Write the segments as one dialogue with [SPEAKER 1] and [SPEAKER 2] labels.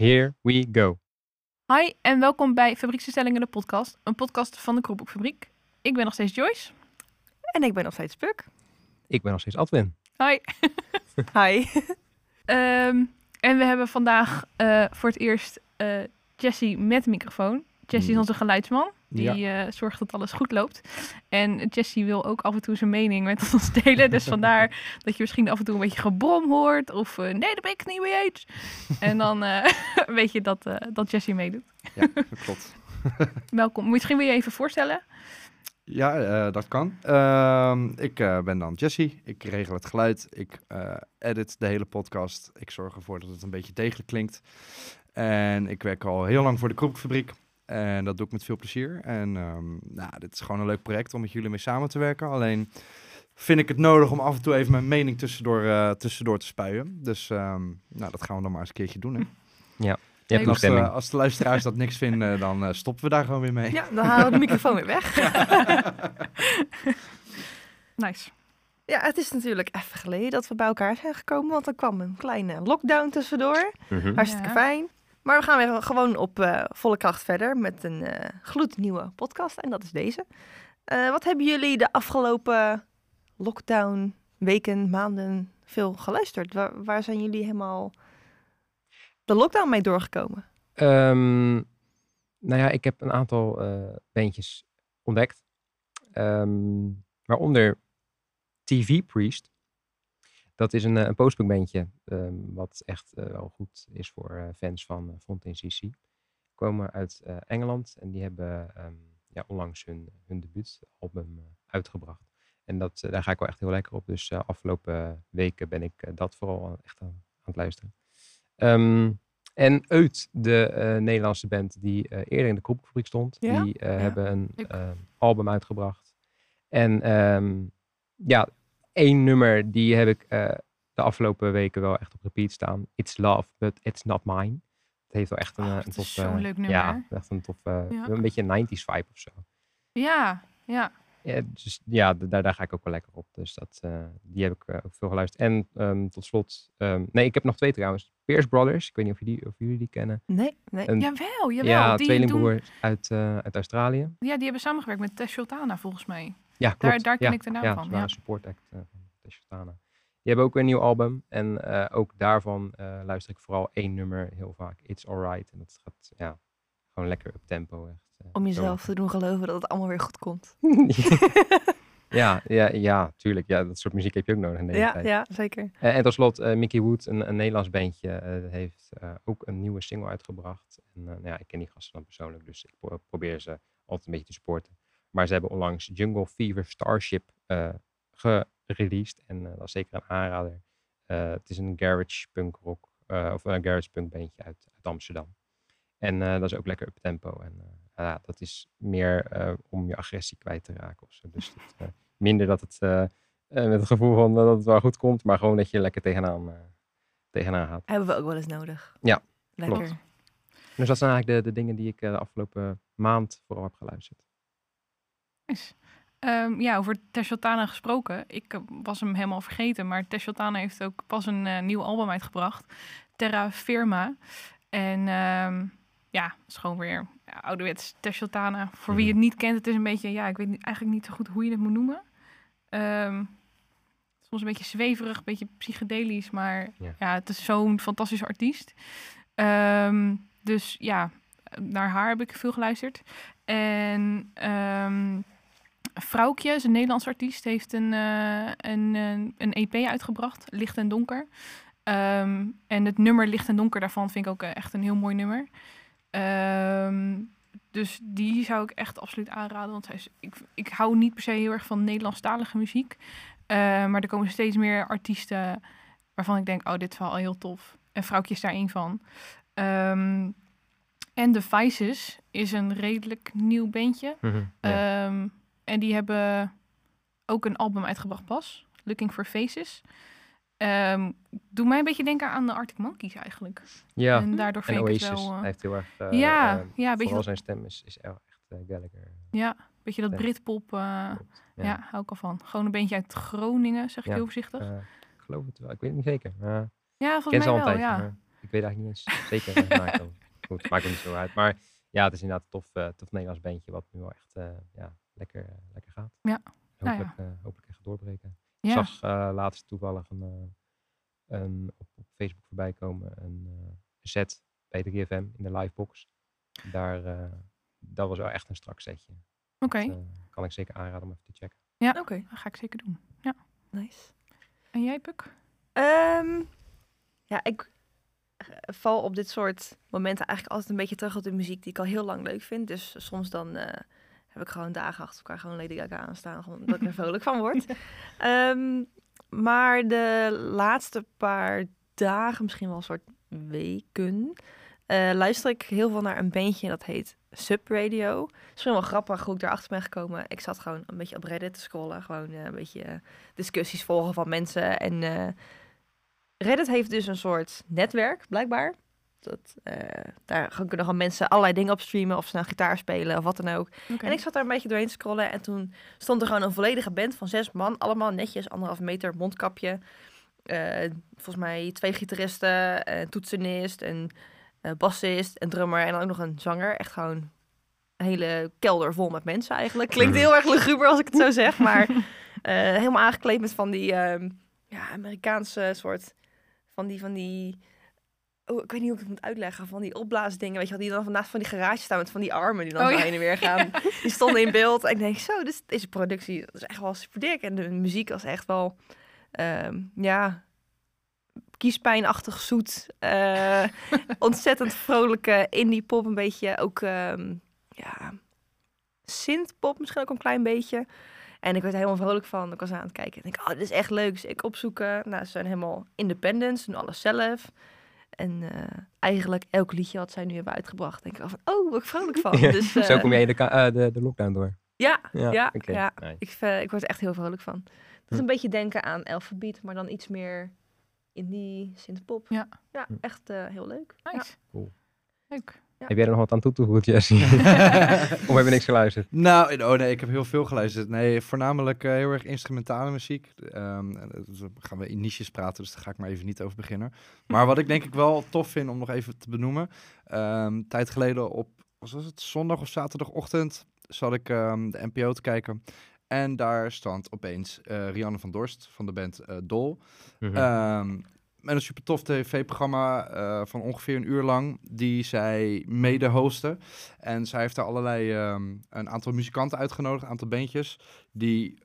[SPEAKER 1] Here we go.
[SPEAKER 2] Hi en welkom bij Fabrieksverstellingen de podcast. Een podcast van de Kroephoekfabriek. Ik ben nog steeds Joyce.
[SPEAKER 3] En ik ben nog steeds Puk.
[SPEAKER 1] Ik ben nog steeds Adwin.
[SPEAKER 2] Hi.
[SPEAKER 3] Hi.
[SPEAKER 2] Ehm, en we hebben vandaag eh, voor het eerst eh Jessie met microfoon. Jessie is onze geluidsman. Die eh, zorgt dat alles goed loopt. En Jessie wil ook af en toe zijn mening met ons delen. Dus vandaar dat je misschien af en toe een beetje gebrom hoort. Of eh, nee, daar ben ik het niet mee eens. en dan eh, weet je dat, dat Jessie meedoet.
[SPEAKER 4] Ja, dat klopt.
[SPEAKER 2] Welkom. Misschien wil je even voorstellen.
[SPEAKER 4] Ja, dat kan. Ehm, ik ben dan Jesse. Ik regel het geluid. Ik edit de hele podcast. Ik zorg ervoor dat het een beetje degelijk klinkt. En ik werk al heel lang voor de Kroepfabriek. En dat doe ik met veel plezier. En ehm, nou, dit is gewoon een leuk project om met jullie mee samen te werken. Alleen vind ik het nodig om af en toe even mijn mening tussendoor, eh, tussendoor te spuien. Dus ehm, nou, dat gaan we dan maar eens een keertje doen. Hè.
[SPEAKER 1] Je hebt.
[SPEAKER 4] Als, de, als de luisteraars dat niks vinden, dan eh, stoppen we daar gewoon weer mee.
[SPEAKER 3] Ja, dan halen we de microfoon weer weg.
[SPEAKER 2] Nice.
[SPEAKER 3] Ja, het is natuurlijk even geleden dat we bij elkaar zijn gekomen, want er kwam een kleine lockdown tussendoor.
[SPEAKER 1] Mhm.
[SPEAKER 3] Hartstikke
[SPEAKER 2] Ja.
[SPEAKER 3] fijn. Maar we gaan weer gewoon op eh, volle kracht verder met een eh, gloednieuwe podcast en dat is deze. Eh, wat hebben jullie de afgelopen lockdown, weken, maanden veel geluisterd? Waar, zijn jullie helemaal de lockdown mee doorgekomen?
[SPEAKER 1] Ehm, nou ja, ik heb een aantal bandjes ontdekt. Ehm, waaronder TV Priest. Dat is een, eh, een postpunk bandje. ehm, wat echt eh, wel goed is voor eh, fans van Fontaine CC. Komen uit Engeland en die hebben ehm, ja, onlangs hun, hun debuutalbum uitgebracht. En dat, daar ga ik wel echt heel lekker op. Dus afgelopen weken ben ik dat vooral echt aan, aan het luisteren. Ehm, en Uit, de Nederlandse band die eerder in de Kroepfabriek stond,
[SPEAKER 3] Ja?
[SPEAKER 1] die hebben een album uitgebracht. En ja, één nummer die heb ik eh, de afgelopen weken wel echt op repeat staan. It's Love, but it's not mine. Het heeft wel echt een,
[SPEAKER 2] Oh,
[SPEAKER 1] een tof...
[SPEAKER 2] zo'n
[SPEAKER 1] eh,
[SPEAKER 2] leuk nummer,
[SPEAKER 1] Ja, echt een tof...
[SPEAKER 2] Ja.
[SPEAKER 1] Een beetje een 90s vibe of zo.
[SPEAKER 2] Ja, ja.
[SPEAKER 1] Ja, dus ja, daar, daar ga ik ook wel lekker op. Dus dat, die heb ik ook veel geluisterd. En ehm, tot slot, ehm, nee, ik heb nog twee trouwens. Pierce Brothers, ik weet niet of, je die, of jullie die kennen.
[SPEAKER 3] Nee, nee.
[SPEAKER 1] Een,
[SPEAKER 2] Jawel, jawel.
[SPEAKER 1] ja,
[SPEAKER 2] die, doen,
[SPEAKER 1] uit, uit Australië.
[SPEAKER 2] ja, die hebben samengewerkt met Tess Sultana volgens mij.
[SPEAKER 1] Ja, klopt.
[SPEAKER 2] Daar, daar ken
[SPEAKER 1] ja,
[SPEAKER 2] ik de naam
[SPEAKER 1] ja,
[SPEAKER 2] van. Ja.
[SPEAKER 1] support act eh, van Teshotana. Die hebben ook een nieuw album. En eh, ook daarvan eh, luister ik vooral één nummer heel vaak. It's Alright. En dat gaat ja, gewoon lekker up tempo. Echt, eh,
[SPEAKER 3] Om jezelf te doen geloven dat het allemaal weer goed komt.
[SPEAKER 1] ja, ja, ja, tuurlijk. Ja, dat soort muziek heb je ook nodig in deze
[SPEAKER 3] Ja,
[SPEAKER 1] tijd.
[SPEAKER 3] ja, zeker.
[SPEAKER 1] En tot slot, Mickey Wood, een, een Nederlands bandje, eh, heeft eh, ook een nieuwe single uitgebracht. En eh, nou ja, ik ken die gasten dan persoonlijk, dus ik pro- probeer ze altijd een beetje te supporten. Maar ze hebben onlangs Jungle Fever Starship eh gereleased. En eh, dat is zeker een aanrader. Eh, het is een garage punk rock, of een garage punk bandje uit, uit Amsterdam. En dat is ook lekker up tempo. En ja, dat is meer om je agressie kwijt te raken of zo. Dus minder dat het met het gevoel van dat het wel goed komt, maar gewoon dat je lekker tegenaan, tegenaan gaat.
[SPEAKER 3] Hebben we ook wel eens nodig.
[SPEAKER 1] Ja,
[SPEAKER 3] Lekker.
[SPEAKER 1] klopt. Dus dat zijn eigenlijk de, de dingen die ik de afgelopen maand vooral heb geluisterd.
[SPEAKER 2] Nice. Ehm, ja, over Tess Sultana gesproken. Ik eh, was hem helemaal vergeten, maar Tess Sultana heeft ook pas een eh, nieuw album uitgebracht. Terra Firma. En ehm, ja, het is gewoon weer ja, ouderwets Tess Sultana. Voor wie
[SPEAKER 1] Mhm.
[SPEAKER 2] het niet kent, het is een beetje, ja, ik weet niet, eigenlijk niet zo goed hoe je het moet noemen. Ehm, soms een beetje zweverig, een beetje psychedelisch, maar
[SPEAKER 1] Ja.
[SPEAKER 2] ja, het is zo'n fantastische artiest. Dus ja, naar haar heb ik veel geluisterd. En Vrouwtje, is een Nederlands artiest, heeft een, eh, een, een, een EP uitgebracht, Licht en Donker. Ehm, en het nummer Licht en Donker daarvan vind ik ook eh, echt een heel mooi nummer. Ehm, dus die zou ik echt absoluut aanraden. Want zij is, ik, ik hou niet per se heel erg van Nederlandstalige muziek. Eh, maar er komen steeds meer artiesten waarvan ik denk, oh, dit is wel heel tof. En Vrouwtje is daar één van. Ehm, en The Vices is een redelijk nieuw bandje.
[SPEAKER 1] Ja.
[SPEAKER 2] Ehm, en die hebben ook een album uitgebracht pas. Looking for Faces. Ehm doe mij een beetje denken aan de Arctic Monkeys eigenlijk.
[SPEAKER 1] ja,
[SPEAKER 2] En daardoor
[SPEAKER 1] en
[SPEAKER 2] vind ik het wel... eh,
[SPEAKER 1] Hij heeft heel erg... eh,
[SPEAKER 2] ja,
[SPEAKER 1] eh,
[SPEAKER 2] ja, een beetje
[SPEAKER 1] vooral
[SPEAKER 2] dat,
[SPEAKER 1] zijn stem is, is echt Gallagher.
[SPEAKER 2] ja, beetje dat. Britpop.
[SPEAKER 1] Klopt.
[SPEAKER 2] ja. hou ik al van. Gewoon een beetje uit Groningen, zeg ik
[SPEAKER 1] Ja,
[SPEAKER 2] heel voorzichtig.
[SPEAKER 1] Ik geloof het wel. Ik weet het niet zeker.
[SPEAKER 2] ja, volgens
[SPEAKER 1] ze
[SPEAKER 2] mij wel,
[SPEAKER 1] tijdje.
[SPEAKER 2] ja.
[SPEAKER 1] Ik weet eigenlijk niet eens zeker. Goed, maakt er niet zo uit. Maar ja, het is inderdaad een tof, tof Nederlands bandje wat nu wel echt ja, lekker, eh, lekker gaat.
[SPEAKER 2] Ja. Nou
[SPEAKER 1] Hopelijk, eh, hopelijk echt doorbreken.
[SPEAKER 2] Ja.
[SPEAKER 1] Ik zag eh, laatst toevallig een, eh, een, op, op Facebook voorbij komen een, eh, een set bij 3FM in de livebox. Daar, eh, dat was wel echt een strak setje.
[SPEAKER 2] Oké,
[SPEAKER 1] Dat, eh, kan ik zeker aanraden om even te checken.
[SPEAKER 3] Oké,
[SPEAKER 2] dat ga ik zeker doen.
[SPEAKER 3] nice.
[SPEAKER 2] En jij, Puk?
[SPEAKER 3] Ehm, ja, ik val op dit soort momenten eigenlijk altijd een beetje terug op de muziek die ik al heel lang leuk vind. Dus soms dan eh, heb ik gewoon dagen achter elkaar gewoon Lady Gaga aanstaan, gewoon dat ik er vrolijk van word. Ehm, maar de laatste paar dagen, misschien wel een soort weken, eh, luister ik heel veel naar een bandje dat heet Subradio. Het is misschien wel grappig hoe ik daarachter ben gekomen. Ik zat gewoon een beetje op Reddit te scrollen, gewoon eh, een beetje eh, discussies volgen van mensen. En Reddit heeft dus een soort netwerk, blijkbaar. Dat, eh, daar kunnen gewoon mensen allerlei dingen op streamen, of ze nou gitaar spelen of wat dan ook. En ik zat daar een beetje doorheen te scrollen en toen stond er gewoon een volledige band van zes man. Allemaal netjes, anderhalf meter, mondkapje. Eh, volgens mij twee gitaristen, een toetsenist, een eh, bassist, een drummer en dan ook nog een zanger. Echt gewoon een hele kelder vol met mensen eigenlijk. Klinkt heel erg luguber als ik het zo zeg, maar helemaal aangekleed met van die ehm, ja, Amerikaanse soort van die van die oh, ik weet niet hoe ik het moet uitleggen van die opblaasdingen, weet je wel, die dan naast van die garage staan met van die armen die dan
[SPEAKER 2] Oh, ja.
[SPEAKER 3] heen en weer gaan. Die stonden in beeld en ik denk zo, dus deze productie dat is echt wel super dik en de muziek was echt wel ehm, ja kiespijnachtig zoet, eh, ontzettend vrolijke indie pop, een beetje ook ehm ja synthpop misschien ook een klein beetje. En ik werd er helemaal vrolijk van. Ik was aan het kijken en ik, oh, dit is echt leuk. Dus ik opzoeken. Nou, ze zijn helemaal independent, ze doen alles zelf. En eh, eigenlijk elk liedje wat zij nu hebben uitgebracht, denk ik al van, oh, word ik vrolijk van.
[SPEAKER 1] Ja,
[SPEAKER 3] Dus,
[SPEAKER 1] Zo
[SPEAKER 3] eh,
[SPEAKER 1] kom jij de, eh, de, de lockdown door.
[SPEAKER 3] Ja,
[SPEAKER 1] Ja,
[SPEAKER 3] ja, ja.
[SPEAKER 1] nice.
[SPEAKER 3] Ik, ik word er echt heel vrolijk van. Het is
[SPEAKER 1] Hm.
[SPEAKER 3] een beetje denken aan Alphabet, maar dan iets meer indie, synthpop.
[SPEAKER 2] Ja.
[SPEAKER 3] Ja,
[SPEAKER 1] Hm.
[SPEAKER 3] echt eh, heel leuk. Ja.
[SPEAKER 2] Nice.
[SPEAKER 1] Cool.
[SPEAKER 2] Leuk.
[SPEAKER 1] Heb jij er nog wat aan toe te voegen, Jesse? of heb je niks geluisterd?
[SPEAKER 4] Nou, oh nee, ik heb heel veel geluisterd. Nee, voornamelijk eh, heel erg instrumentale muziek. Ehm, en, eh, dus dan gaan we in niches praten, dus daar ga ik maar even niet over beginnen. Maar wat ik denk ik wel tof vind om nog even te benoemen. ehm tijd geleden op, was het zondag of zaterdagochtend, zat ik ehm, de NPO te kijken. En daar stond opeens eh, Rianne van Dorst van de band eh, Dol.
[SPEAKER 1] Mhm.
[SPEAKER 4] Ehm, met een super tof tv-programma eh, van ongeveer een uur lang, die zij mede hosten. En zij heeft daar allerlei, ehm, een aantal muzikanten uitgenodigd, een aantal bandjes, die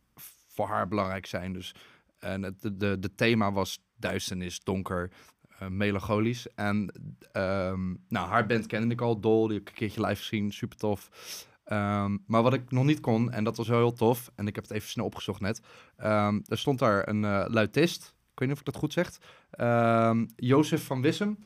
[SPEAKER 4] voor haar belangrijk zijn. Dus en het de, de, thema was duisternis, donker, eh, melancholisch. En ehm, nou, haar band kende ik al, Dol, die heb ik een keertje live gezien, super tof. Ehm, maar wat ik nog niet kon, en dat was wel heel tof, en ik heb het even snel opgezocht net. er stond daar een eh luitist, ik weet niet of ik dat goed zeg, ehm Jozef van Wissem.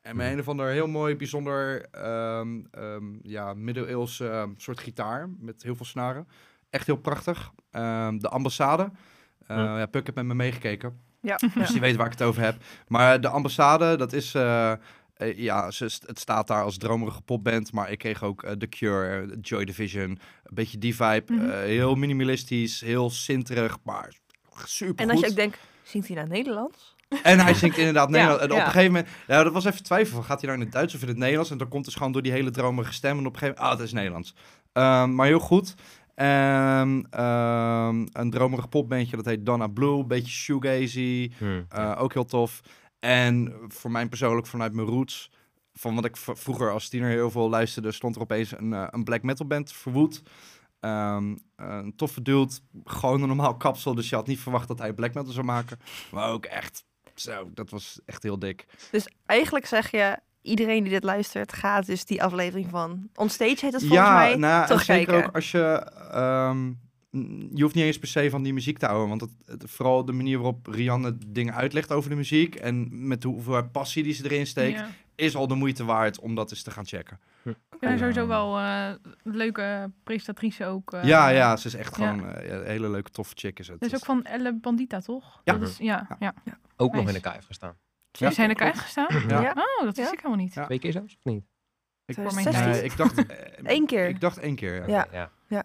[SPEAKER 4] En met een of ander heel mooi, bijzonder, ehm, ehm, ja, middeleeuws soort gitaar met heel veel snaren. Echt heel prachtig. Ehm, de ambassade. Uh,
[SPEAKER 1] Ja.
[SPEAKER 4] ja, Puk heeft met me meegekeken.
[SPEAKER 3] Ja,
[SPEAKER 4] Dus die weet waar ik het over heb. Maar de ambassade, dat is... eh, eh, ja, het staat daar als dromerige popband. Maar ik kreeg ook eh, The Cure, Joy Division. Een beetje die vibe.
[SPEAKER 2] Mhm.
[SPEAKER 4] heel minimalistisch, heel sinterig, maar super
[SPEAKER 3] En als je ook denkt, zingt hij nou Nederlands?
[SPEAKER 4] en hij zingt inderdaad
[SPEAKER 3] Ja,
[SPEAKER 4] Nederlands. En op
[SPEAKER 3] ja.
[SPEAKER 4] een gegeven moment, ja, dat was even twijfel. van, Gaat hij nou in het Duits of in het Nederlands? En dan komt dus gewoon door die hele dromerige stem. En op een gegeven moment, ah, het is Nederlands. Ehm, maar heel goed. En ehm, een dromerig popbandje, dat heet Donna Blue. Een beetje shoegazy.
[SPEAKER 1] Hmm.
[SPEAKER 4] Eh, ook heel tof. En voor mij persoonlijk, vanuit mijn roots, van wat ik vroeger als tiener heel veel luisterde, stond er opeens een, eh, een black metal band, Verwoed. Ehm, een toffe dude, gewoon een normaal kapsel, dus je had niet verwacht dat hij black metal zou maken. Maar ook echt, zo, dat was echt heel dik.
[SPEAKER 3] Dus eigenlijk zeg je, iedereen die dit luistert, gaat dus die aflevering van Onstage heet het volgens
[SPEAKER 4] ja,
[SPEAKER 3] mij.
[SPEAKER 4] nou, en
[SPEAKER 3] terugkijken.
[SPEAKER 4] zeker ook als je, ehm, je hoeft niet eens per se van die muziek te houden, want het, het- vooral de manier waarop Rianne dingen uitlegt over de muziek en met de hoeveelheid passie die ze erin steekt,
[SPEAKER 2] Ja.
[SPEAKER 4] is al de moeite waard om dat eens te gaan checken.
[SPEAKER 2] Ja, sowieso wel eh, een leuke presentatrice ook. eh.
[SPEAKER 4] ja, ja, ze is echt
[SPEAKER 2] ja.
[SPEAKER 4] gewoon eh, ja, een hele leuke, toffe chick is het.
[SPEAKER 2] Dat is ook van Elle Bandita, toch?
[SPEAKER 4] Ja.
[SPEAKER 2] Dat is, ja, ja.
[SPEAKER 1] Ook nog in de KF gestaan.
[SPEAKER 2] Die zijn er kwijt gestaan?
[SPEAKER 4] Ja.
[SPEAKER 3] Ja.
[SPEAKER 2] Oh, dat wist
[SPEAKER 3] Ja.
[SPEAKER 2] ik helemaal niet.
[SPEAKER 4] Ja.
[SPEAKER 1] Twee keer zelfs, of niet?
[SPEAKER 4] Ik,
[SPEAKER 2] Voor mijn
[SPEAKER 3] 16?
[SPEAKER 4] nee, ik dacht... eh,
[SPEAKER 3] Eén keer.
[SPEAKER 4] Ik dacht één keer, ja.
[SPEAKER 3] Ja.
[SPEAKER 1] Ja.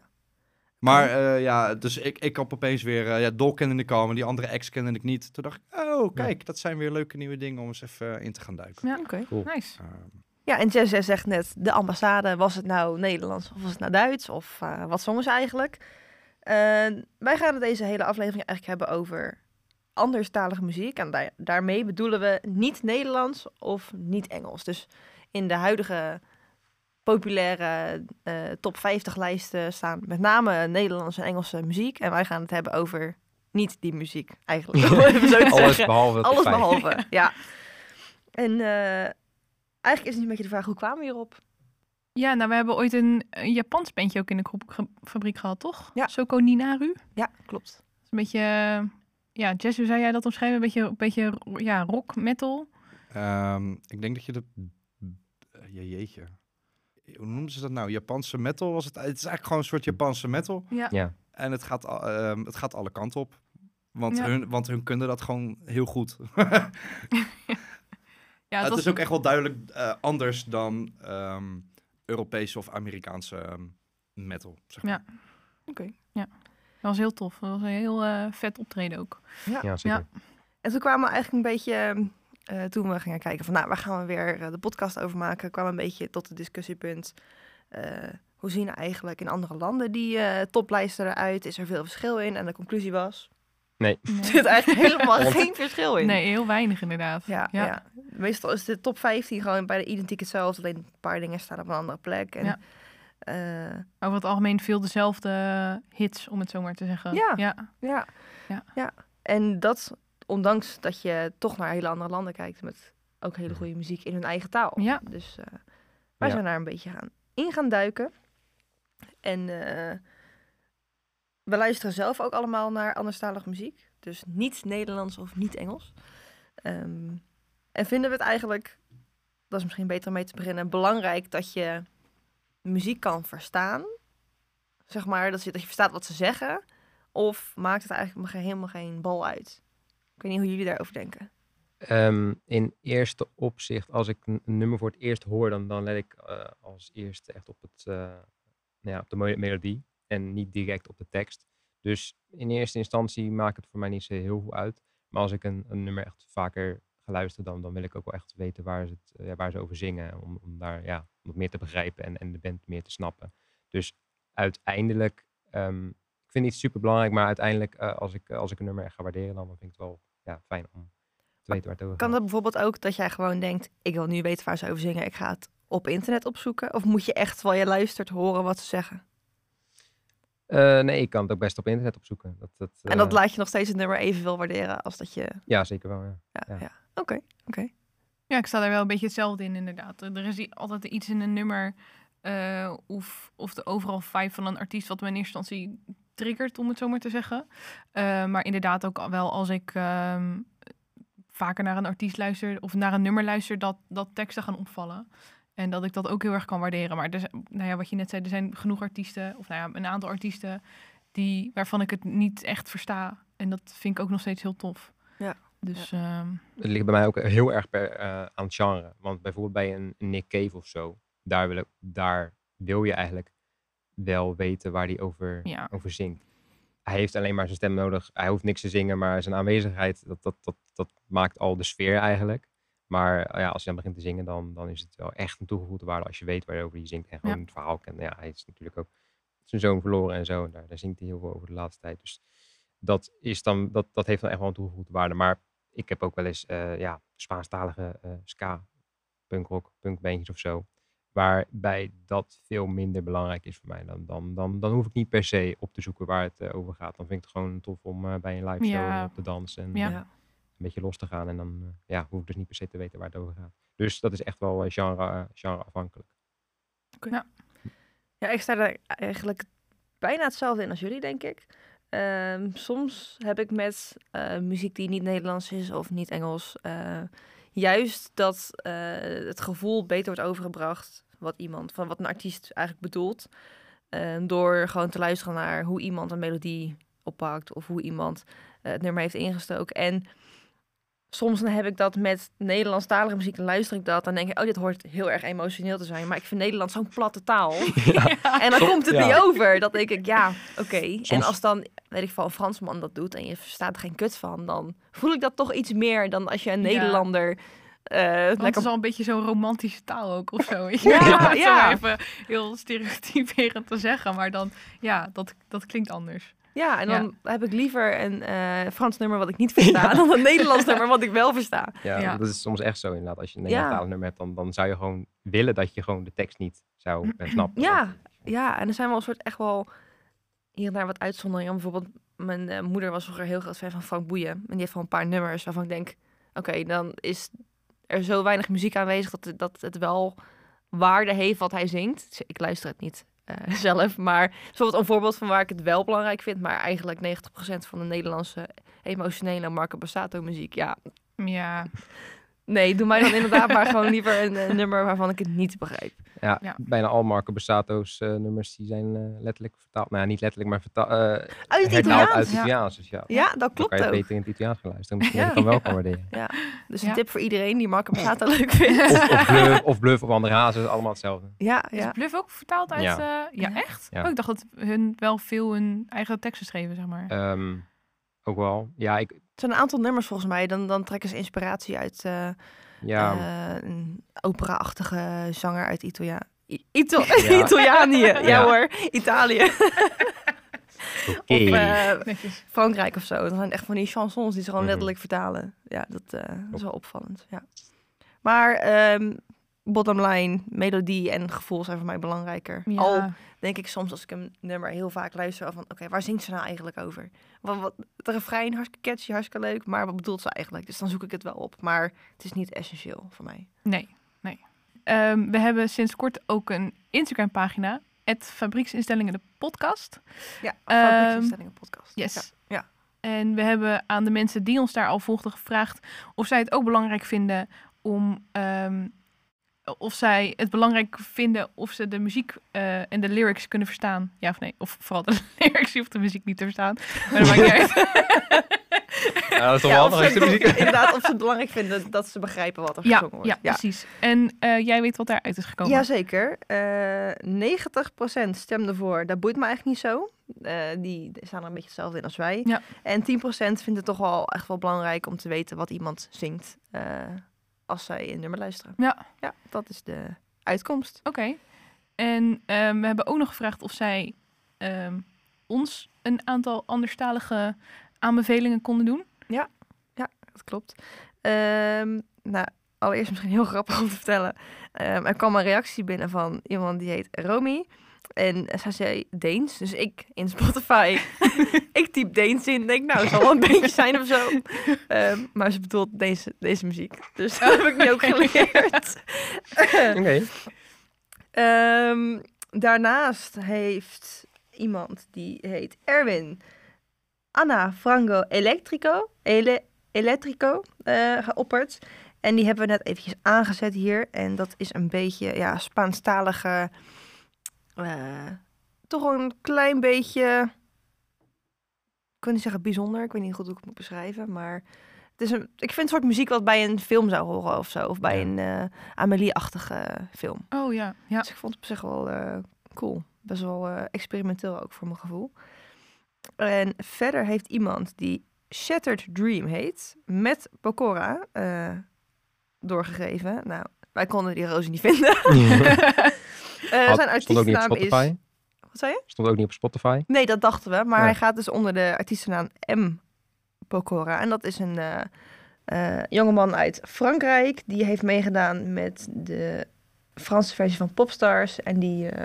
[SPEAKER 4] Maar eh, ja, dus ik, ik had opeens weer... eh ja, Dol kende ik al, maar die andere ex kende ik niet. Toen dacht ik, oh, kijk, dat zijn weer leuke nieuwe dingen om eens even in te gaan duiken.
[SPEAKER 2] Ja.
[SPEAKER 3] Oké.
[SPEAKER 1] Cool.
[SPEAKER 2] Nice.
[SPEAKER 4] Ehm,
[SPEAKER 3] Ja, en Jess jij zegt net, de ambassade, was het nou Nederlands of was het nou Duits? Of eh, wat zongen ze eigenlijk? Eh, wij gaan het deze hele aflevering eigenlijk hebben over anderstalige muziek. En daar- daarmee bedoelen we niet Nederlands of niet Engels. Dus in de huidige populaire eh, top 50 lijsten staan met name Nederlandse en Engelse muziek. En wij gaan het hebben over niet die muziek, eigenlijk. even zo
[SPEAKER 1] Alles
[SPEAKER 3] zeggen.
[SPEAKER 1] behalve
[SPEAKER 3] Alles behalve, ja. En eigenlijk is het een beetje de vraag, hoe kwamen we hierop?
[SPEAKER 2] Ja, nou, we hebben ooit een, een Japans bandje ook in de kroepfabriek gehad, toch?
[SPEAKER 3] Ja.
[SPEAKER 2] Soko Ninaru.
[SPEAKER 3] Ja, klopt.
[SPEAKER 2] is een beetje... eh, Ja, Jess, hoe zou jij dat omschrijven? Een beetje, een beetje ja, rock, metal.
[SPEAKER 4] Ehm, ik denk dat je dat... Ja, jeetje. Hoe noemden ze dat nou? Japanse metal was het? Het is eigenlijk gewoon een soort Japanse metal.
[SPEAKER 2] Ja.
[SPEAKER 1] Ja.
[SPEAKER 4] En het gaat, al- ehm, het gaat alle kanten op. Want,
[SPEAKER 2] Ja.
[SPEAKER 4] hun, want hun kunnen dat gewoon heel goed.
[SPEAKER 2] Ja,
[SPEAKER 4] het
[SPEAKER 2] was-
[SPEAKER 4] is ook echt wel duidelijk eh, anders dan ehm, Europese of Amerikaanse ehm, metal. Zeg maar.
[SPEAKER 2] Ja.
[SPEAKER 3] Oké.
[SPEAKER 2] dat was heel tof. Dat was een heel eh, vet optreden ook.
[SPEAKER 1] Ja, zeker.
[SPEAKER 3] En toen kwamen we eigenlijk een beetje, eh, toen we gingen kijken van, nou, waar gaan we weer de podcast over maken, kwamen we een beetje tot het discussiepunt. eh, hoe zien eigenlijk in andere landen die eh, toplijsten eruit? Is er veel verschil in? En de conclusie was,
[SPEAKER 1] Nee.
[SPEAKER 3] er zit eigenlijk helemaal
[SPEAKER 1] Want-
[SPEAKER 3] geen verschil in.
[SPEAKER 2] nee heel weinig inderdaad.
[SPEAKER 3] Ja, ja. meestal is de top 15 gewoon bij de identiek hetzelfde, alleen een paar dingen staan op een andere plek. En,
[SPEAKER 2] Ja.
[SPEAKER 3] eh,
[SPEAKER 2] Over het algemeen veel dezelfde hits, om het zo maar te zeggen.
[SPEAKER 3] Ja.
[SPEAKER 2] ja.
[SPEAKER 3] Ja.
[SPEAKER 2] Ja.
[SPEAKER 3] ja. En dat, ondanks dat je toch naar hele andere landen kijkt met ook hele goede muziek in hun eigen taal.
[SPEAKER 2] Ja.
[SPEAKER 3] Dus eh, wij
[SPEAKER 1] Ja.
[SPEAKER 3] zijn daar een beetje gaan in gaan duiken. En eh, we luisteren zelf ook allemaal naar anderstalige muziek. Dus niet Nederlands of niet Engels. Ehm, en vinden we het eigenlijk, dat is misschien beter om mee te beginnen, belangrijk dat je muziek kan verstaan. Zeg maar, dat je, verstaat wat ze zeggen. Of maakt het eigenlijk helemaal geen bal uit? Ik weet niet hoe jullie daarover denken.
[SPEAKER 1] Ehm, in eerste opzicht, als ik een nummer voor het eerst hoor, dan, dan let ik eh, als eerste echt op, het, eh, nou ja, op de melodie en niet direct op de tekst. Dus in eerste instantie maakt het voor mij niet zo heel veel uit. Maar als ik een, een nummer echt vaker ga luisteren, dan, dan wil ik ook wel echt weten waar ze, het, eh, ja, waar ze over zingen. Om, om daar ja, wat meer te begrijpen en, en de band meer te snappen. Dus uiteindelijk, ehm, ik vind het niet super belangrijk, maar uiteindelijk eh, als, ik, als ik een nummer echt ga waarderen, dan vind ik het wel ja, fijn om te weten waar het over
[SPEAKER 3] Kan
[SPEAKER 1] gaat.
[SPEAKER 3] dat bijvoorbeeld ook dat jij gewoon denkt... ik wil nu weten waar ze over zingen, ik ga het op internet opzoeken? Of moet je echt, terwijl je luistert, horen wat ze zeggen?
[SPEAKER 1] Eh, nee, ik kan het ook best op internet opzoeken. Dat, dat,
[SPEAKER 3] en dat
[SPEAKER 1] eh,
[SPEAKER 3] laat je nog steeds het nummer evenveel waarderen als dat je...
[SPEAKER 1] Ja, zeker wel. Ja.
[SPEAKER 3] Ja,
[SPEAKER 1] Ja.
[SPEAKER 3] ja. Oké, oké.
[SPEAKER 2] Ja, ik sta daar wel een beetje hetzelfde in, inderdaad. Er is altijd iets in een nummer eh, of, of de overal vibe van een artiest wat me in eerste instantie triggert, om het zo maar te zeggen. Eh, maar inderdaad ook al wel als ik ehm, vaker naar een artiest luister of naar een nummer luister, dat, dat teksten gaan opvallen. En dat ik dat ook heel erg kan waarderen. Maar er, zijn- nou ja, wat je net zei, er zijn genoeg artiesten, of nou ja, een aantal artiesten, die, waarvan ik het niet echt versta. En dat vind ik ook nog steeds heel tof.
[SPEAKER 3] Ja.
[SPEAKER 2] Dus ehm,
[SPEAKER 1] Het ligt bij mij ook heel erg per, eh, aan het genre. Want bijvoorbeeld bij een een Nick Cave of zo, daar wil, ik, daar wil je eigenlijk wel weten waar hij over,
[SPEAKER 2] Ja.
[SPEAKER 1] over zingt. Hij heeft alleen maar zijn stem nodig. Hij hoeft niks te zingen, maar zijn aanwezigheid, dat, dat, dat, dat maakt al de sfeer eigenlijk. Maar eh, ja, als hij dan begint te zingen, dan, dan is het wel echt een toegevoegde waarde als je weet waarover hij zingt en gewoon
[SPEAKER 2] Ja.
[SPEAKER 1] het verhaal kent. Ja, hij is natuurlijk ook zijn zoon verloren en zo. En daar, daar zingt hij heel veel over de laatste tijd. Dus dat, is dan, dat, dat heeft dan echt wel een toegevoegde waarde. Maar ik heb ook wel eens eh, ja, Spaanstalige eh, ska, punkrock, punkbandjes of zo. Waarbij dat veel minder belangrijk is voor mij. Dan, dan, dan, dan hoef ik niet per se op te zoeken waar het eh, over gaat. Dan vind ik het gewoon tof om bij een live show
[SPEAKER 2] Ja.
[SPEAKER 1] op te dansen. En
[SPEAKER 2] Ja.
[SPEAKER 1] Een beetje los te gaan. En dan eh, ja, hoef ik dus niet per se te weten waar het over gaat. Dus dat is echt wel eh, genre, eh, genre afhankelijk.
[SPEAKER 3] Ja, ik sta er eigenlijk bijna hetzelfde in als jullie, denk ik. Ehm, soms heb ik met eh, muziek die niet Nederlands is of niet Engels, eh, juist dat eh, het gevoel beter wordt overgebracht wat iemand, van wat een artiest eigenlijk bedoelt. Eh, door gewoon te luisteren naar hoe iemand een melodie oppakt of hoe iemand het nummer heeft ingestoken. En soms dan heb ik dat met Nederlandstalige muziek. Dan luister ik dat. Dan denk ik, oh, dit hoort heel erg emotioneel te zijn. Maar ik vind Nederland zo'n platte taal. En dan
[SPEAKER 1] Som-
[SPEAKER 3] komt het
[SPEAKER 1] ja.
[SPEAKER 3] niet over. Dat denk ik, ja, oké. En
[SPEAKER 1] Soms-
[SPEAKER 3] als dan, weet ik veel, een Fransman dat doet en je verstaat er geen kut van, dan voel ik dat toch iets meer dan als je een
[SPEAKER 2] Ja.
[SPEAKER 3] Nederlander eh
[SPEAKER 2] Want het
[SPEAKER 3] lekker
[SPEAKER 2] is al een beetje zo'n romantische taal ook of zo.
[SPEAKER 3] Ja, ja.
[SPEAKER 2] even heel stereotyperend te zeggen. Maar dan, ja, dat, dat klinkt anders.
[SPEAKER 3] Ja, en dan heb ik liever een eh, Frans nummer wat ik niet versta dan een Nederlands nummer wat ik wel versta.
[SPEAKER 1] Ja,
[SPEAKER 2] Ja.
[SPEAKER 1] dat is soms echt zo inderdaad. Als je een
[SPEAKER 3] Ja.
[SPEAKER 1] Nederlandstalig nummer hebt, dan, dan zou je gewoon willen dat je gewoon de tekst niet zou snappen.
[SPEAKER 3] Ja, ja, en er zijn wel een soort echt wel hier en daar wat uitzonderingen. Bijvoorbeeld, mijn eh, moeder was vroeger heel groot fan van Frank Boeien. En die heeft wel een paar nummers waarvan ik denk, oké, dan is er zo weinig muziek aanwezig dat, het- dat het wel waarde heeft wat hij zingt. Dus Ik luister het niet eh, zelf, maar bijvoorbeeld een voorbeeld van waar ik het wel belangrijk vind, maar eigenlijk 90% van de Nederlandse emotionele Marco Bassato muziek, ja,
[SPEAKER 2] Ja,
[SPEAKER 3] nee, doe mij dan inderdaad maar gewoon liever een, nummer waarvan ik het niet begrijp.
[SPEAKER 1] Ja,
[SPEAKER 2] Ja.
[SPEAKER 1] bijna al Marco Bassato's eh, nummers die zijn eh, letterlijk vertaald. Nou ja, niet letterlijk, maar vertaald, eh
[SPEAKER 3] Uit het Italiaans?
[SPEAKER 1] uit het
[SPEAKER 2] Ja.
[SPEAKER 1] Italiaans. Dus ja,
[SPEAKER 3] Ja, dat
[SPEAKER 1] dan
[SPEAKER 3] klopt
[SPEAKER 1] kan je
[SPEAKER 3] ook.
[SPEAKER 1] beter in het Italiaans gaan luisteren. Misschien
[SPEAKER 3] Ja.
[SPEAKER 1] het dan wel kan waarderen.
[SPEAKER 3] Ja, dus een
[SPEAKER 2] Ja.
[SPEAKER 3] tip voor iedereen die Marco Bassato leuk vindt.
[SPEAKER 1] Of, of, bluff, of Bluff of Andere Hazen, is allemaal hetzelfde.
[SPEAKER 3] Ja,
[SPEAKER 2] is
[SPEAKER 3] ja.
[SPEAKER 2] Bluff ook vertaald uit...
[SPEAKER 1] Ja.
[SPEAKER 2] Ja, ja
[SPEAKER 3] Ja.
[SPEAKER 2] echt?
[SPEAKER 1] Ja.
[SPEAKER 2] Oh, ik dacht dat hun wel veel hun eigen teksten schreven, zeg maar.
[SPEAKER 1] Ehm, ook wel. Ja, ik,
[SPEAKER 3] Er zijn een aantal nummers volgens mij. Dan, dan trekken ze inspiratie uit eh,
[SPEAKER 1] ja,
[SPEAKER 3] eh, een opera-achtige zanger uit Italia. I- Ito
[SPEAKER 1] Ja.
[SPEAKER 3] Italianië, ja.
[SPEAKER 1] Ja.
[SPEAKER 3] hoor, Italië.
[SPEAKER 1] oké.
[SPEAKER 3] Of eh. Frankrijk of zo. Dat zijn echt van die chansons die ze gewoon
[SPEAKER 1] Mhm.
[SPEAKER 3] letterlijk vertalen. Ja, dat, eh, dat is wel opvallend. Ja. Maar ehm bottom line, melodie en gevoel zijn voor mij belangrijker.
[SPEAKER 2] Ja.
[SPEAKER 3] Al denk ik soms als ik een nummer heel vaak luister van... oké, waar zingt ze nou eigenlijk over? Wat, wat, het refrein, hartstikke catchy, hartstikke leuk... maar wat bedoelt ze eigenlijk? Dus dan zoek ik het wel op. Maar het is niet essentieel voor mij.
[SPEAKER 2] Nee, nee. Ehm, we hebben sinds kort ook een Instagram-pagina. Het Fabrieksinstellingen de podcast.
[SPEAKER 3] Ja,
[SPEAKER 2] Ehm,
[SPEAKER 3] fabrieksinstellingen podcast.
[SPEAKER 2] Yes.
[SPEAKER 3] Ja. ja.
[SPEAKER 2] En we hebben aan de mensen die ons daar al volgden gevraagd of zij het ook belangrijk vinden om. ehm, of zij het belangrijk vinden of ze de muziek eh, en de lyrics kunnen verstaan. Ja of nee. Of vooral de lyrics, je hoeft de muziek niet te verstaan. Maar dat maakt niet uit.
[SPEAKER 1] Ja, dat is toch
[SPEAKER 3] Ja,
[SPEAKER 1] wel
[SPEAKER 3] of
[SPEAKER 1] de muziek...
[SPEAKER 3] inderdaad, of ze het belangrijk vinden dat ze begrijpen wat er
[SPEAKER 2] ja,
[SPEAKER 3] gezongen wordt.
[SPEAKER 2] ja, precies. En eh, jij weet wat daaruit is gekomen.
[SPEAKER 3] Jazeker. Eh 90% stemde voor, dat boeit me eigenlijk niet zo. Eh, die staan er een beetje hetzelfde in als wij.
[SPEAKER 2] Ja.
[SPEAKER 3] En 10% vindt het toch wel echt wel belangrijk om te weten wat iemand zingt eh, als zij een nummer luisteren.
[SPEAKER 2] Ja.
[SPEAKER 3] Ja, dat is de uitkomst.
[SPEAKER 2] Oké. En ehm, we hebben ook nog gevraagd of zij ehm, ons een aantal anderstalige aanbevelingen konden doen.
[SPEAKER 3] Dat klopt. Ehm, nou, allereerst misschien heel grappig om te vertellen. Er kwam een reactie binnen van iemand die heet Romy. En zij zei Deens. Dus ik in Spotify, ik typ Deens in. Denk, nou, het zal wel een beetje zijn of zo. Ehm, maar ze bedoelt deze, deze muziek. Dus dat heb ik nu ook geleerd.
[SPEAKER 1] Oké.
[SPEAKER 3] Ehm, daarnaast heeft iemand die heet Erwin Anna Frango Electrico, ele, Electrico eh, geopperd. En die hebben we net eventjes aangezet hier. En dat is een beetje ja, Spaanstalige, eh, toch een klein beetje, ik wil niet zeggen bijzonder, ik weet niet goed hoe ik het moet beschrijven, maar het is een, ik vind het soort muziek wat bij een film zou horen of zo, of bij
[SPEAKER 1] Ja.
[SPEAKER 3] een eh, Amelie-achtige film.
[SPEAKER 2] Oh ja, ja.
[SPEAKER 3] Dus ik vond het op zich wel eh, cool. Best wel eh, experimenteel ook voor mijn gevoel. En verder heeft iemand die Shattered Dream heet, met Pokora eh, doorgegeven. Nou, wij konden die roze niet vinden.
[SPEAKER 1] Had-
[SPEAKER 3] zijn
[SPEAKER 1] stond ook niet op
[SPEAKER 3] artiestennaam is...
[SPEAKER 1] Spotify.
[SPEAKER 3] Wat zei je?
[SPEAKER 1] Stond ook niet op Spotify.
[SPEAKER 3] Nee, dat dachten we. Maar
[SPEAKER 1] Ja.
[SPEAKER 3] hij gaat dus onder de artiestennaam M. Pokora. En dat is een eh eh, jongeman uit Frankrijk. Die heeft meegedaan met de Franse versie van Popstars. En die, eh,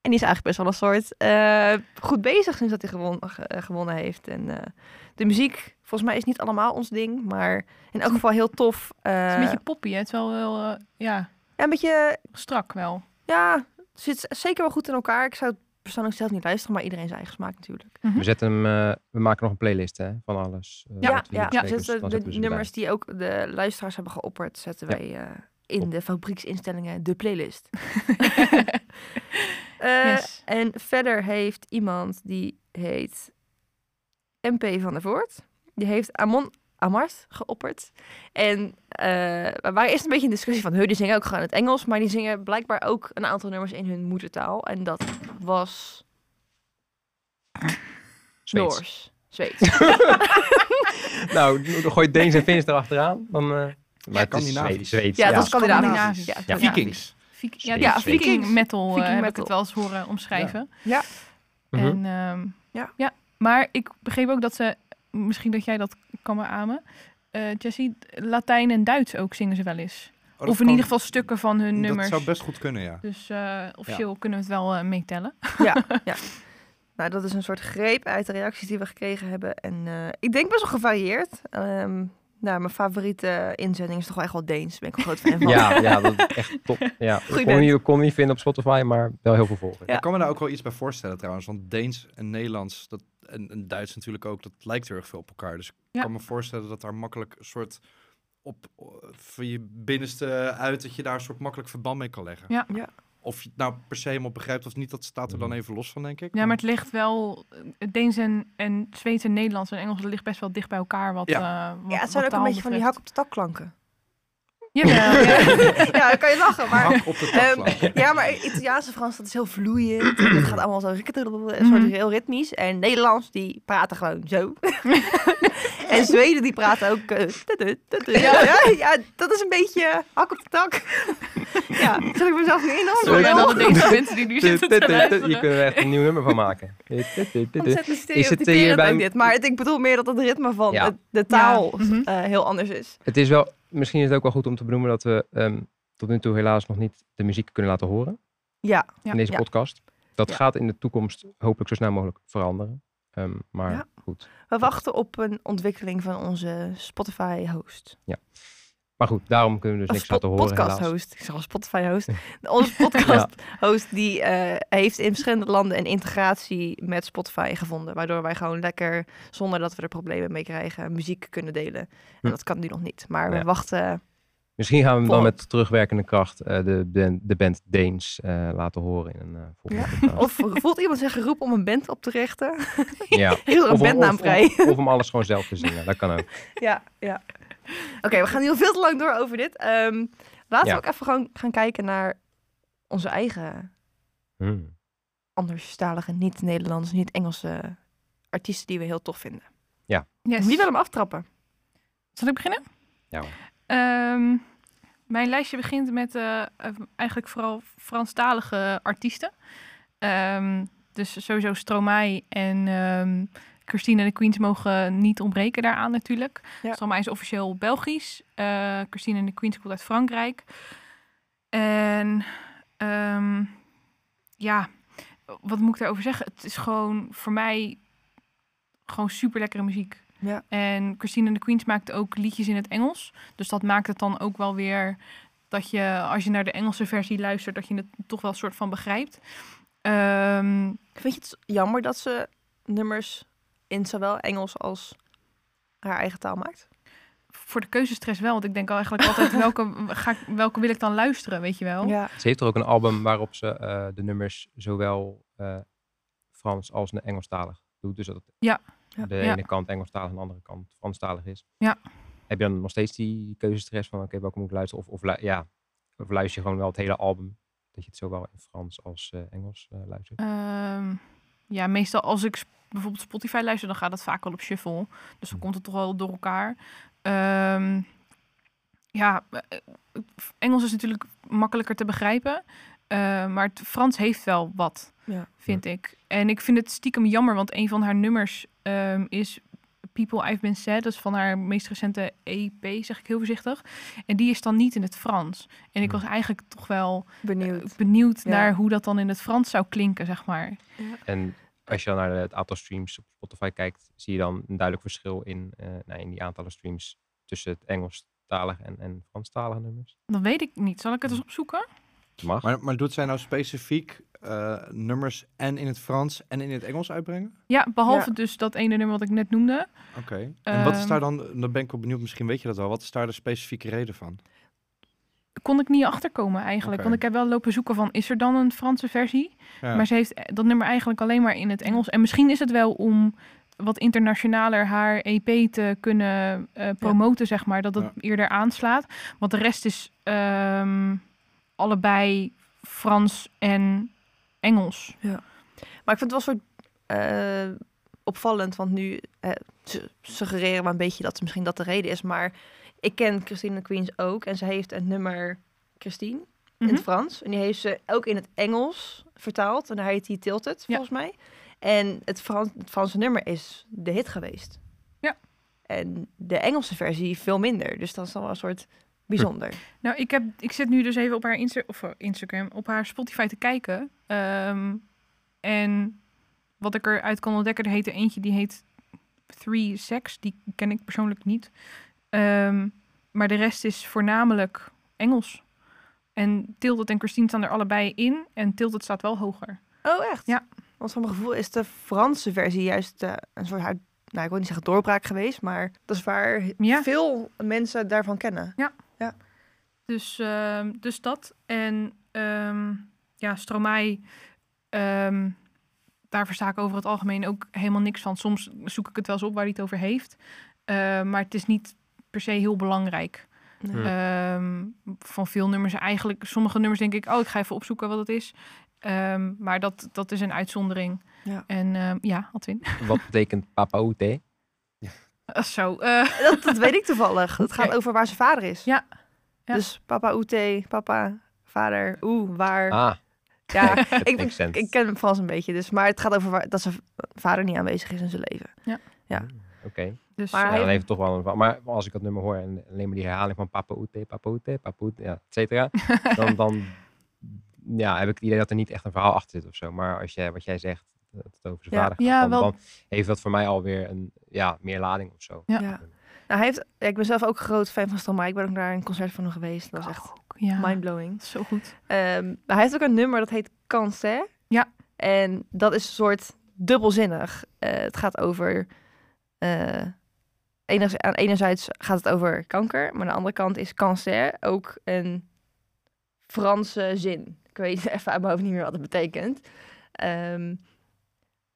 [SPEAKER 3] en die is eigenlijk best wel een soort eh, goed bezig sinds dat hij gewon, ge- eh, gewonnen heeft. En eh, de muziek, volgens mij is niet allemaal ons ding. Maar in elk geval heel tof.
[SPEAKER 2] Het is
[SPEAKER 3] Eh,
[SPEAKER 2] een beetje poppy, hè? het is wel heel, eh, ja,
[SPEAKER 3] ja, een beetje
[SPEAKER 2] strak wel.
[SPEAKER 3] Ja, het zit zeker wel goed in elkaar. Ik zou het persoonlijk zelf niet luisteren, maar iedereen zijn eigen smaak natuurlijk.
[SPEAKER 2] Mhm.
[SPEAKER 1] We, zetten hem, eh, we maken nog een playlist hè, van alles. eh,
[SPEAKER 3] Ja, ja, ja. Dus de, de
[SPEAKER 1] zetten ze
[SPEAKER 3] nummers die ook de luisteraars hebben geopperd, zetten
[SPEAKER 1] Ja.
[SPEAKER 3] wij eh, in de fabrieksinstellingen de playlist. Eh,
[SPEAKER 2] Yes.
[SPEAKER 3] En verder heeft iemand die heet MP van der Voort. Die heeft Amon Amart geopperd. En eh, we waren eerst een beetje in discussie van, die zingen ook gewoon het Engels, maar die zingen blijkbaar ook een aantal nummers in hun moedertaal. En dat was
[SPEAKER 1] Zweeds.
[SPEAKER 3] Noors. Zweeds.
[SPEAKER 1] nou, dan gooi je Deens en Fins erachteraan. Dan, eh maar het is. Zweeds. Zweeds,
[SPEAKER 3] Ja,
[SPEAKER 1] ja.
[SPEAKER 3] dat is Scandinavisch. Ja,
[SPEAKER 2] Ja.
[SPEAKER 4] Vikings.
[SPEAKER 2] Vik- ja, ja, Viking
[SPEAKER 3] Vikings.
[SPEAKER 2] metal eh,
[SPEAKER 3] Viking
[SPEAKER 2] heb ik het wel eens horen omschrijven.
[SPEAKER 3] Ja.
[SPEAKER 1] Mhm.
[SPEAKER 2] En, ehm,
[SPEAKER 3] Ja.
[SPEAKER 2] ja. Maar ik begreep ook dat ze, misschien dat jij dat kan beamen, eh Jessie, Latijn en Duits ook zingen ze wel eens.
[SPEAKER 4] Oh,
[SPEAKER 2] of in
[SPEAKER 4] kan-
[SPEAKER 2] ieder geval stukken van hun nummers.
[SPEAKER 4] Dat zou best goed kunnen, ja.
[SPEAKER 2] Dus eh, officieel kunnen we het wel eh, meetellen.
[SPEAKER 3] ja, ja. Nou, dat is een soort greep uit de reacties die we gekregen hebben. En eh, ik denk best wel gevarieerd. Ehm, nou, mijn favoriete inzending is toch wel echt wel Deens. Daar ben ik een groot fan van.
[SPEAKER 1] Ja, ja, dat is echt top. Ja. Ik
[SPEAKER 3] Goeie
[SPEAKER 1] kon, niet, kon niet vinden op Spotify, maar wel heel veel volgers.
[SPEAKER 3] Ja.
[SPEAKER 4] Ik kan me daar ook wel iets bij voorstellen trouwens. Want Deens en Nederlands, dat, en, en Duits natuurlijk ook, dat lijkt heel erg veel op elkaar. Dus ik
[SPEAKER 2] Ja.
[SPEAKER 4] kan me voorstellen dat daar makkelijk een soort op van je binnenste uit, dat je daar een soort makkelijk verband mee kan leggen.
[SPEAKER 2] Ja.
[SPEAKER 3] Ja.
[SPEAKER 4] Of je het nou per se helemaal begrijpt of niet, dat staat er dan
[SPEAKER 1] Mhm.
[SPEAKER 4] even los van, denk ik.
[SPEAKER 2] Ja, maar het ligt wel, het Deens en, en Zweeds en Nederlands en Engels dat ligt best wel dicht bij elkaar. Wat,
[SPEAKER 4] Ja.
[SPEAKER 2] eh, wat,
[SPEAKER 3] Ja, het zijn ook een beetje van die hak op de tak klanken.
[SPEAKER 2] Jawel,
[SPEAKER 3] ja,
[SPEAKER 2] ja.
[SPEAKER 3] ja, dan kan je lachen. Maar,
[SPEAKER 4] Hak op de
[SPEAKER 3] ehm, ja, maar Italiaans en Frans, dat is heel vloeiend. En Het gaat allemaal zo een soort
[SPEAKER 2] Mhm.
[SPEAKER 3] heel ritmisch. En Nederlands, die praten gewoon zo. en Zweden, die praten ook... eh, ja, ja, ja, dat is een beetje hak op de tak. ja, zet ik mezelf nu in?
[SPEAKER 2] Sorry alle deze mensen die nu zitten te
[SPEAKER 1] Hier
[SPEAKER 2] luisteren.
[SPEAKER 1] kunnen we echt een nieuw nummer van maken.
[SPEAKER 3] Ontzettend
[SPEAKER 1] Is het
[SPEAKER 3] stereotyperend
[SPEAKER 1] hierbij-
[SPEAKER 3] ook dit. Maar ik bedoel meer dat het ritme van
[SPEAKER 1] Ja.
[SPEAKER 3] de, de taal
[SPEAKER 2] Ja, mhm.
[SPEAKER 3] eh, heel anders is.
[SPEAKER 1] Het is wel, misschien is het ook wel goed om te benoemen dat we ehm, tot nu toe helaas nog niet de muziek kunnen laten horen
[SPEAKER 3] Ja,
[SPEAKER 2] Ja.
[SPEAKER 1] in deze
[SPEAKER 3] Ja.
[SPEAKER 1] podcast. Dat
[SPEAKER 3] Ja.
[SPEAKER 1] gaat in de toekomst hopelijk zo snel mogelijk veranderen. Ehm, maar
[SPEAKER 3] Ja.
[SPEAKER 1] goed.
[SPEAKER 3] we wachten op een ontwikkeling van onze Spotify-host.
[SPEAKER 1] Maar goed, daarom kunnen we dus
[SPEAKER 3] Of
[SPEAKER 1] niks laten horen
[SPEAKER 3] podcast-host. Ik zeg al Spotify-host. Onze podcast-host die eh, heeft in verschillende landen een integratie met Spotify gevonden. Waardoor wij gewoon lekker, zonder dat we er problemen mee krijgen, muziek kunnen delen. En
[SPEAKER 1] Hm.
[SPEAKER 3] dat kan nu nog niet. Maar we wachten.
[SPEAKER 1] Misschien gaan we hem dan met terugwerkende kracht eh, de, band, de band Deens eh, laten horen in een volgende.
[SPEAKER 3] Of voelt iemand zich geroepen om een band op te richten?
[SPEAKER 1] ja.
[SPEAKER 3] Heel een
[SPEAKER 1] Of,
[SPEAKER 3] bandnaam
[SPEAKER 1] of,
[SPEAKER 3] vrij.
[SPEAKER 1] of, of om alles gewoon zelf te zingen. Dat kan ook.
[SPEAKER 3] Ja, ja. Oké, we gaan hier veel te lang door over dit. Ehm, laten
[SPEAKER 1] Ja.
[SPEAKER 3] we ook even gewoon gaan kijken naar onze eigen
[SPEAKER 1] Hmm.
[SPEAKER 3] anderstalige, niet-Nederlandse, niet-Engelse artiesten die we heel tof vinden.
[SPEAKER 2] Yes.
[SPEAKER 3] Wie wil hem aftrappen?
[SPEAKER 2] Zal ik beginnen?
[SPEAKER 1] Ja hoor.
[SPEAKER 2] Ehm, mijn lijstje begint met eh, eh, eigenlijk vooral Franstalige artiesten. Ehm, dus sowieso Stromae en ehm Christine en de Queens mogen niet ontbreken daaraan natuurlijk.
[SPEAKER 3] Ja.
[SPEAKER 2] Stromae is officieel Belgisch. eh Christine en de Queens komt uit Frankrijk. En ehm, ja, wat moet ik daarover zeggen? Het is gewoon voor mij gewoon super lekkere muziek.
[SPEAKER 3] Ja.
[SPEAKER 2] En Christine en de Queens maakt ook liedjes in het Engels. Dus dat maakt het dan ook wel weer dat je, als je naar de Engelse versie luistert, dat je het toch wel een soort van begrijpt. Ehm,
[SPEAKER 3] Vind je het jammer dat ze nummers in zowel Engels als haar eigen taal maakt?
[SPEAKER 2] voor de keuzestress wel, want ik denk al eigenlijk altijd welke, ga ik, welke wil ik dan luisteren, weet je wel?
[SPEAKER 3] Ja.
[SPEAKER 1] Ze heeft er ook een album waarop ze eh, de nummers zowel eh, Frans als Engelstalig doet. Dus dat het
[SPEAKER 2] Ja.
[SPEAKER 3] Ja.
[SPEAKER 1] de
[SPEAKER 2] Ja.
[SPEAKER 1] ene kant Engelstalig en de andere kant Franstalig is.
[SPEAKER 2] Ja.
[SPEAKER 1] Heb je dan nog steeds die keuzestress van oké, welke moet ik luisteren? Of, of, ja, of luister je gewoon wel het hele album? Dat je het zowel in Frans als eh, Engels luistert.
[SPEAKER 2] Ehm, ja, meestal als ik bijvoorbeeld Spotify luister, dan gaat het vaak wel op shuffle. Dus dan
[SPEAKER 1] Hm.
[SPEAKER 2] komt het toch wel door elkaar. Ehm, ja, eh, Engels is natuurlijk makkelijker te begrijpen. eh, maar het Frans heeft wel wat,
[SPEAKER 3] Ja.
[SPEAKER 2] vind ik. En ik vind het stiekem jammer, want een van haar nummers ehm, is People I've Been Sad. Dat is van haar meest recente EP, zeg ik heel voorzichtig. En die is dan niet in het Frans. En ik
[SPEAKER 1] Hm.
[SPEAKER 2] was eigenlijk toch wel
[SPEAKER 3] Benieuwd.
[SPEAKER 2] eh, benieuwd
[SPEAKER 3] Ja.
[SPEAKER 2] naar hoe dat dan in het Frans zou klinken, zeg maar.
[SPEAKER 1] En als je dan naar het aantal streams op Spotify kijkt, zie je dan een duidelijk verschil in, eh, nou, in die aantallen streams tussen het Engelstalige en, en Franstalige nummers.
[SPEAKER 2] Dat weet ik niet. Zal ik het eens opzoeken?
[SPEAKER 1] Mag.
[SPEAKER 4] Maar, maar doet zij nou specifiek eh, nummers en in het Frans en in het Engels uitbrengen?
[SPEAKER 2] Ja, behalve
[SPEAKER 3] Ja.
[SPEAKER 2] dus dat ene nummer wat ik net noemde.
[SPEAKER 4] Oké. En wat is
[SPEAKER 2] Ehm.
[SPEAKER 4] daar dan, dan ben ik wel benieuwd, misschien weet je dat wel, wat is daar de specifieke reden van?
[SPEAKER 2] Kon ik niet achterkomen eigenlijk. Want ik heb wel lopen zoeken van, is er dan een Franse versie?
[SPEAKER 4] Ja.
[SPEAKER 2] Maar ze heeft dat nummer eigenlijk alleen maar in het Engels. En misschien is het wel om wat internationaler haar EP te kunnen eh, promoten, zeg maar. Dat het
[SPEAKER 4] Ja.
[SPEAKER 2] eerder aanslaat. Want de rest is ehm, allebei Frans en Engels.
[SPEAKER 3] Maar ik vind het wel soort eh, opvallend, want nu eh, suggereren we een beetje dat misschien dat de reden is. Maar ik ken Christine Queens ook en ze heeft het nummer Christine in
[SPEAKER 2] Mhm.
[SPEAKER 3] het Frans. En die heeft ze ook in het Engels vertaald. En daar heet die Tilted,
[SPEAKER 2] Ja.
[SPEAKER 3] volgens mij. En het, Frans, het Franse nummer is de hit geweest.
[SPEAKER 2] Ja.
[SPEAKER 3] En de Engelse versie veel minder. Dus dat is wel een soort bijzonder.
[SPEAKER 2] Nou, ik, heb, ik zit nu dus even op haar Insta of, eh, Instagram, op haar Spotify te kijken. Ehm, en wat ik eruit kan ontdekken, er heet er eentje die heet Three Sex. Die ken ik persoonlijk niet. Ehm, maar de rest is voornamelijk Engels. En Tilted en Christine staan er allebei in. En Tilted staat wel hoger.
[SPEAKER 3] Oh, echt?
[SPEAKER 2] Ja.
[SPEAKER 3] Want van mijn gevoel is de Franse versie juist eh, een soort, nou ik wil niet zeggen doorbraak geweest, maar dat is waar
[SPEAKER 2] Ja.
[SPEAKER 3] veel mensen daarvan kennen.
[SPEAKER 2] Dus, ehm, dus dat. En ehm, ja, Stromae, ehm, daar versta ik over het algemeen ook helemaal niks van. Soms zoek ik het wel eens op waar hij het over heeft. Maar het is niet per se heel belangrijk.
[SPEAKER 3] Nee.
[SPEAKER 1] Hm.
[SPEAKER 2] Ehm, van veel nummers eigenlijk. Sommige nummers denk ik, oh, ik ga even opzoeken wat het is. Ehm, maar dat, dat is een uitzondering.
[SPEAKER 3] Ja.
[SPEAKER 2] En ehm, ja, Adwin.
[SPEAKER 1] Wat betekent papa oete?
[SPEAKER 2] Eh, Zo, eh,
[SPEAKER 3] Dat, dat weet ik toevallig. Het gaat over waar zijn vader is.
[SPEAKER 2] Ja. Ja.
[SPEAKER 3] Dus papa Oete, papa, vader, oeh, waar.
[SPEAKER 1] Ah,
[SPEAKER 3] ja, ik, ik, ik ken hem vast een beetje. Dus, maar het gaat over waar, dat zijn vader niet aanwezig is in zijn leven. Ja.
[SPEAKER 1] Oké.
[SPEAKER 2] Dus
[SPEAKER 3] Maar hij-
[SPEAKER 1] dan heeft het toch wel een... Maar als ik dat nummer hoor en alleen maar die herhaling van papa oete, papa oete, papa oete, ja, et cetera. dan, dan ja, heb ik het idee dat er niet echt een verhaal achter zit of zo. Maar als jij, wat jij zegt, dat het over zijn
[SPEAKER 3] Ja.
[SPEAKER 1] vader gaat,
[SPEAKER 2] Ja,
[SPEAKER 1] dan,
[SPEAKER 2] wel-
[SPEAKER 1] dan heeft dat voor mij alweer een, ja, meer lading of zo.
[SPEAKER 2] Ja.
[SPEAKER 3] Ja. Nou, hij heeft, ja, ik ben zelf ook een groot fan van Stromae. Ik ben ook naar een concert van hem geweest. Dat was echt
[SPEAKER 2] ja,
[SPEAKER 3] mindblowing.
[SPEAKER 2] zo goed.
[SPEAKER 3] Ehm, maar hij heeft ook een nummer dat heet Cancer.
[SPEAKER 2] Ja.
[SPEAKER 3] En dat is een soort dubbelzinnig. Eh, het gaat over... eh enerzijds, aan enerzijds gaat het over kanker, maar aan de andere kant is cancer ook een Franse zin. Ik weet even uit mijn hoofd niet meer wat het betekent. Ehm,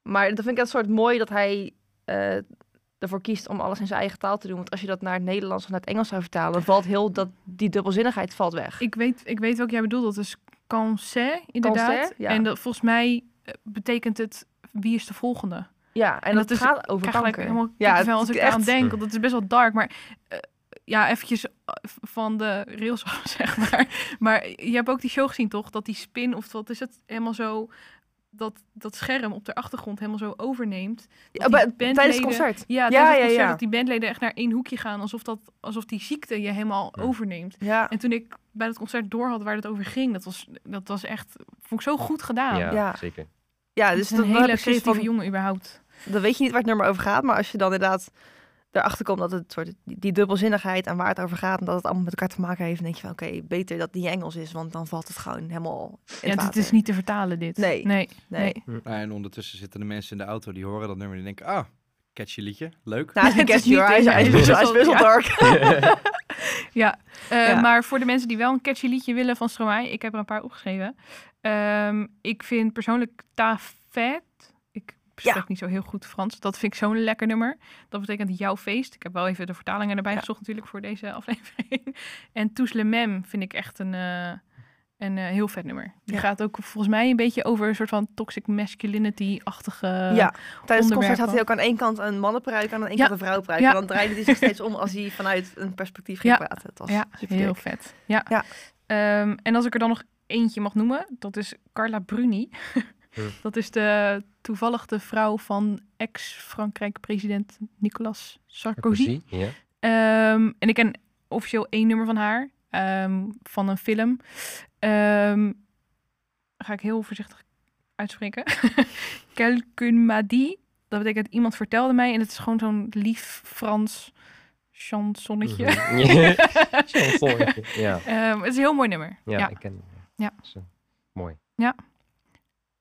[SPEAKER 3] maar dat vind ik een soort mooi dat hij eh, ervoor kiest om alles in zijn eigen taal te doen. Want als je dat naar het Nederlands of naar het Engels zou vertalen, dan valt heel dat die dubbelzinnigheid valt weg.
[SPEAKER 2] Ik weet, ik weet welke jij bedoelt. Dat is cancer, inderdaad.
[SPEAKER 3] Cancer, ja.
[SPEAKER 2] En dat, volgens mij eh, betekent het wie is de volgende.
[SPEAKER 3] Ja, en,
[SPEAKER 2] En
[SPEAKER 3] dat,
[SPEAKER 2] dat is-
[SPEAKER 3] gaat over
[SPEAKER 2] krijg gelijk
[SPEAKER 3] kanker.
[SPEAKER 2] helemaal
[SPEAKER 3] ja,
[SPEAKER 2] kippenvel als
[SPEAKER 3] het
[SPEAKER 2] ik
[SPEAKER 3] is
[SPEAKER 2] eraan
[SPEAKER 3] echt-
[SPEAKER 2] denk. Want het is best wel dark. Maar eh, ja, eventjes eh, van de rails af, zeg maar. Maar je hebt ook die show gezien, toch? Dat die spin, of wat is het, helemaal zo... Dat, dat scherm op de achtergrond helemaal zo overneemt.
[SPEAKER 3] Ja, tijdens het concert.
[SPEAKER 2] Ja,
[SPEAKER 3] Ja,
[SPEAKER 2] tijdens het
[SPEAKER 3] ja,
[SPEAKER 2] concert
[SPEAKER 3] ja.
[SPEAKER 2] dat die bandleden echt naar één hoekje gaan. Alsof, dat, alsof die ziekte je helemaal
[SPEAKER 1] Ja.
[SPEAKER 2] overneemt.
[SPEAKER 3] Ja,
[SPEAKER 2] En toen ik bij het concert door had waar het over ging, dat was, dat was echt, vond ik zo goed gedaan.
[SPEAKER 1] Ja,
[SPEAKER 3] Ja.
[SPEAKER 1] zeker.
[SPEAKER 3] Ja
[SPEAKER 2] Dus
[SPEAKER 3] dus
[SPEAKER 2] een
[SPEAKER 3] dan, dan,
[SPEAKER 2] hele
[SPEAKER 3] heb je zoiets
[SPEAKER 2] creatieve
[SPEAKER 3] van,
[SPEAKER 2] jongen überhaupt.
[SPEAKER 3] dan weet je niet waar het nummer over gaat. Maar als je dan inderdaad erachter komt dat het soort die, die dubbelzinnigheid en waar het over gaat en dat het allemaal met elkaar te maken heeft, dan denk je van oké, beter dat niet Engels is, want dan valt het gewoon helemaal in
[SPEAKER 2] Ja,
[SPEAKER 3] het
[SPEAKER 2] is niet te vertalen dit.
[SPEAKER 3] Nee.
[SPEAKER 2] Nee.
[SPEAKER 3] Nee.
[SPEAKER 2] nee.
[SPEAKER 4] En ondertussen zitten de mensen in de auto die horen dat nummer en die denken, ah, catchy liedje, leuk.
[SPEAKER 3] Nou, is
[SPEAKER 2] Het is
[SPEAKER 3] catchy. Hij is, is,
[SPEAKER 2] is
[SPEAKER 3] best- is wel dark.
[SPEAKER 2] Ja, eh,
[SPEAKER 3] Ja.
[SPEAKER 2] maar voor de mensen die wel een catchy liedje willen van Stromae, ik heb er een paar opgeschreven. Ehm, ik vind persoonlijk Ta Fête, ik spreek
[SPEAKER 3] Ja.
[SPEAKER 2] niet zo heel goed Frans, dat vind ik zo'n lekker nummer. Dat betekent jouw feest. Ik heb wel even de vertalingen erbij
[SPEAKER 3] Ja.
[SPEAKER 2] gezocht natuurlijk voor deze aflevering. En Tous le Mem vind ik echt een, eh, een eh, heel vet nummer. Die
[SPEAKER 3] Ja.
[SPEAKER 2] gaat ook volgens mij een beetje over een soort van toxic masculinity-achtige...
[SPEAKER 3] ja, tijdens het concert had hij ook aan één kant een mannenpruik en aan de één
[SPEAKER 2] Ja.
[SPEAKER 3] kant een vrouwpruik.
[SPEAKER 2] Ja.
[SPEAKER 3] En dan draaide hij zich steeds om als hij vanuit een perspectief ging
[SPEAKER 2] Ja.
[SPEAKER 3] praten. Het was
[SPEAKER 2] Ja,
[SPEAKER 3] super
[SPEAKER 2] heel
[SPEAKER 3] dik.
[SPEAKER 2] vet. Ja.
[SPEAKER 3] Ja.
[SPEAKER 2] Ehm, en als ik er dan nog eentje mag noemen, dat is Carla Bruni.
[SPEAKER 1] Hm.
[SPEAKER 2] dat is de toevallig de vrouw van ex-Frankrijk-president Nicolas Sarkozy.
[SPEAKER 1] Ja.
[SPEAKER 2] Ehm, en ik ken officieel één nummer van haar, ehm, van een film. Ehm, ga ik heel voorzichtig uitspreken. Quelqu'un m'a dit. Dat betekent iemand vertelde mij. En het is gewoon zo'n lief Frans chansonnetje.
[SPEAKER 1] Mhm. Ja. Chansonnetje. Ja,
[SPEAKER 2] Ehm, het is een heel mooi nummer.
[SPEAKER 1] ja,
[SPEAKER 2] Ja.
[SPEAKER 1] ik ken hem.
[SPEAKER 2] Ja.
[SPEAKER 1] Mooi.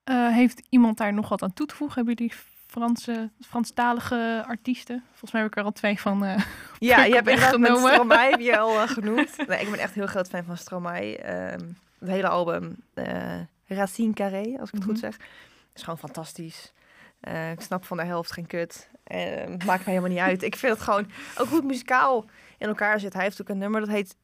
[SPEAKER 2] Eh, heeft iemand daar nog wat aan toe te voegen? Hebben jullie Franse, Franstalige artiesten? Volgens mij heb ik er al twee van. eh,
[SPEAKER 3] Ja, je hebt inderdaad met
[SPEAKER 2] weggenomen.
[SPEAKER 3] Stromae heb je al eh, genoemd. Nee, ik ben echt heel groot fan van Stromae. Ehm, het hele album, eh Racine Carré, als ik het goed
[SPEAKER 2] Mhm.
[SPEAKER 3] zeg, is gewoon fantastisch. Ik snap van de helft geen kut. Eh, maakt mij helemaal niet uit. Ik vind het gewoon ook goed muzikaal in elkaar zit. Hij heeft ook een nummer dat heet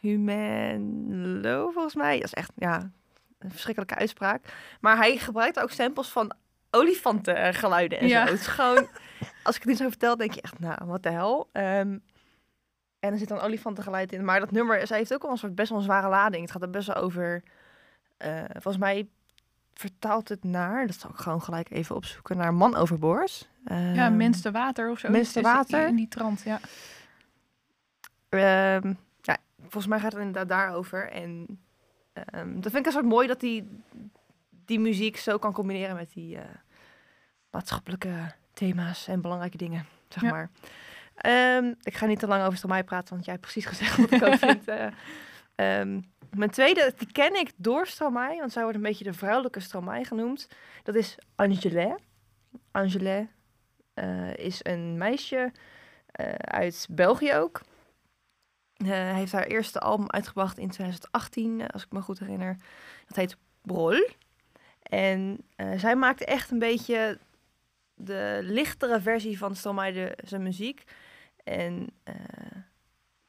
[SPEAKER 3] Humelo, volgens mij. Dat is echt, ja, een verschrikkelijke uitspraak. Maar hij gebruikt ook samples van olifantengeluiden en
[SPEAKER 2] Ja.
[SPEAKER 3] zo. Het is gewoon, als ik het nu zo vertel, denk je echt, nou, wat de hel. Ehm, en er zit dan olifantengeluid in. Maar dat nummer, zij heeft ook wel een soort best wel een zware lading. Het gaat er best wel over, eh, volgens mij vertaalt het naar, dat zal ik gewoon gelijk even opzoeken, naar man overboord.
[SPEAKER 2] ja,
[SPEAKER 3] Ehm,
[SPEAKER 2] mens te water of zo.
[SPEAKER 3] Mens te
[SPEAKER 2] Is het
[SPEAKER 3] water?
[SPEAKER 2] In die trant, ja.
[SPEAKER 3] Ehm, ja, volgens mij gaat het inderdaad daarover. En ehm, dat vind ik een soort mooi dat die, die muziek zo kan combineren met die eh, maatschappelijke thema's en belangrijke dingen, zeg
[SPEAKER 2] Ja.
[SPEAKER 3] maar. Ehm, ik ga niet te lang over Stromae praten, want jij hebt precies gezegd wat ik ook vind. eh. Ehm, mijn tweede, die ken ik door Stromae, want zij wordt een beetje de vrouwelijke Stromae genoemd. Dat is Angèle. Angèle eh, is een meisje uit België ook. Heeft haar eerste album uitgebracht in 2018, eh, als ik me goed herinner. Dat heet Brol. En eh, zij maakte echt een beetje de lichtere versie van Stromae de, zijn muziek. En eh,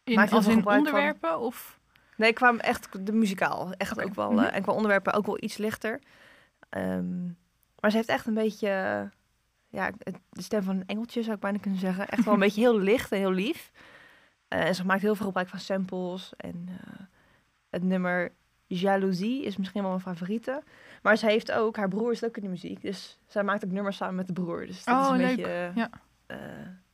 [SPEAKER 2] In, als in
[SPEAKER 3] van-
[SPEAKER 2] onderwerpen of...
[SPEAKER 3] nee, kwam echt de muzikaal. Echt ook wel, eh, en qua onderwerpen ook wel iets lichter. Ehm, maar ze heeft echt een beetje, ja, de stem van een engeltje zou ik bijna kunnen zeggen. Echt wel een beetje heel licht en heel lief. En ze maakt heel veel gebruik van samples. En het nummer Jaloezie is misschien wel mijn favoriete. Maar ze heeft ook, haar broer is ook in de muziek. Dus zij maakt ook nummers samen met de broer. Dus dat is
[SPEAKER 2] Oh,
[SPEAKER 3] een
[SPEAKER 2] leuk.
[SPEAKER 3] beetje
[SPEAKER 2] Ja.
[SPEAKER 3] eh,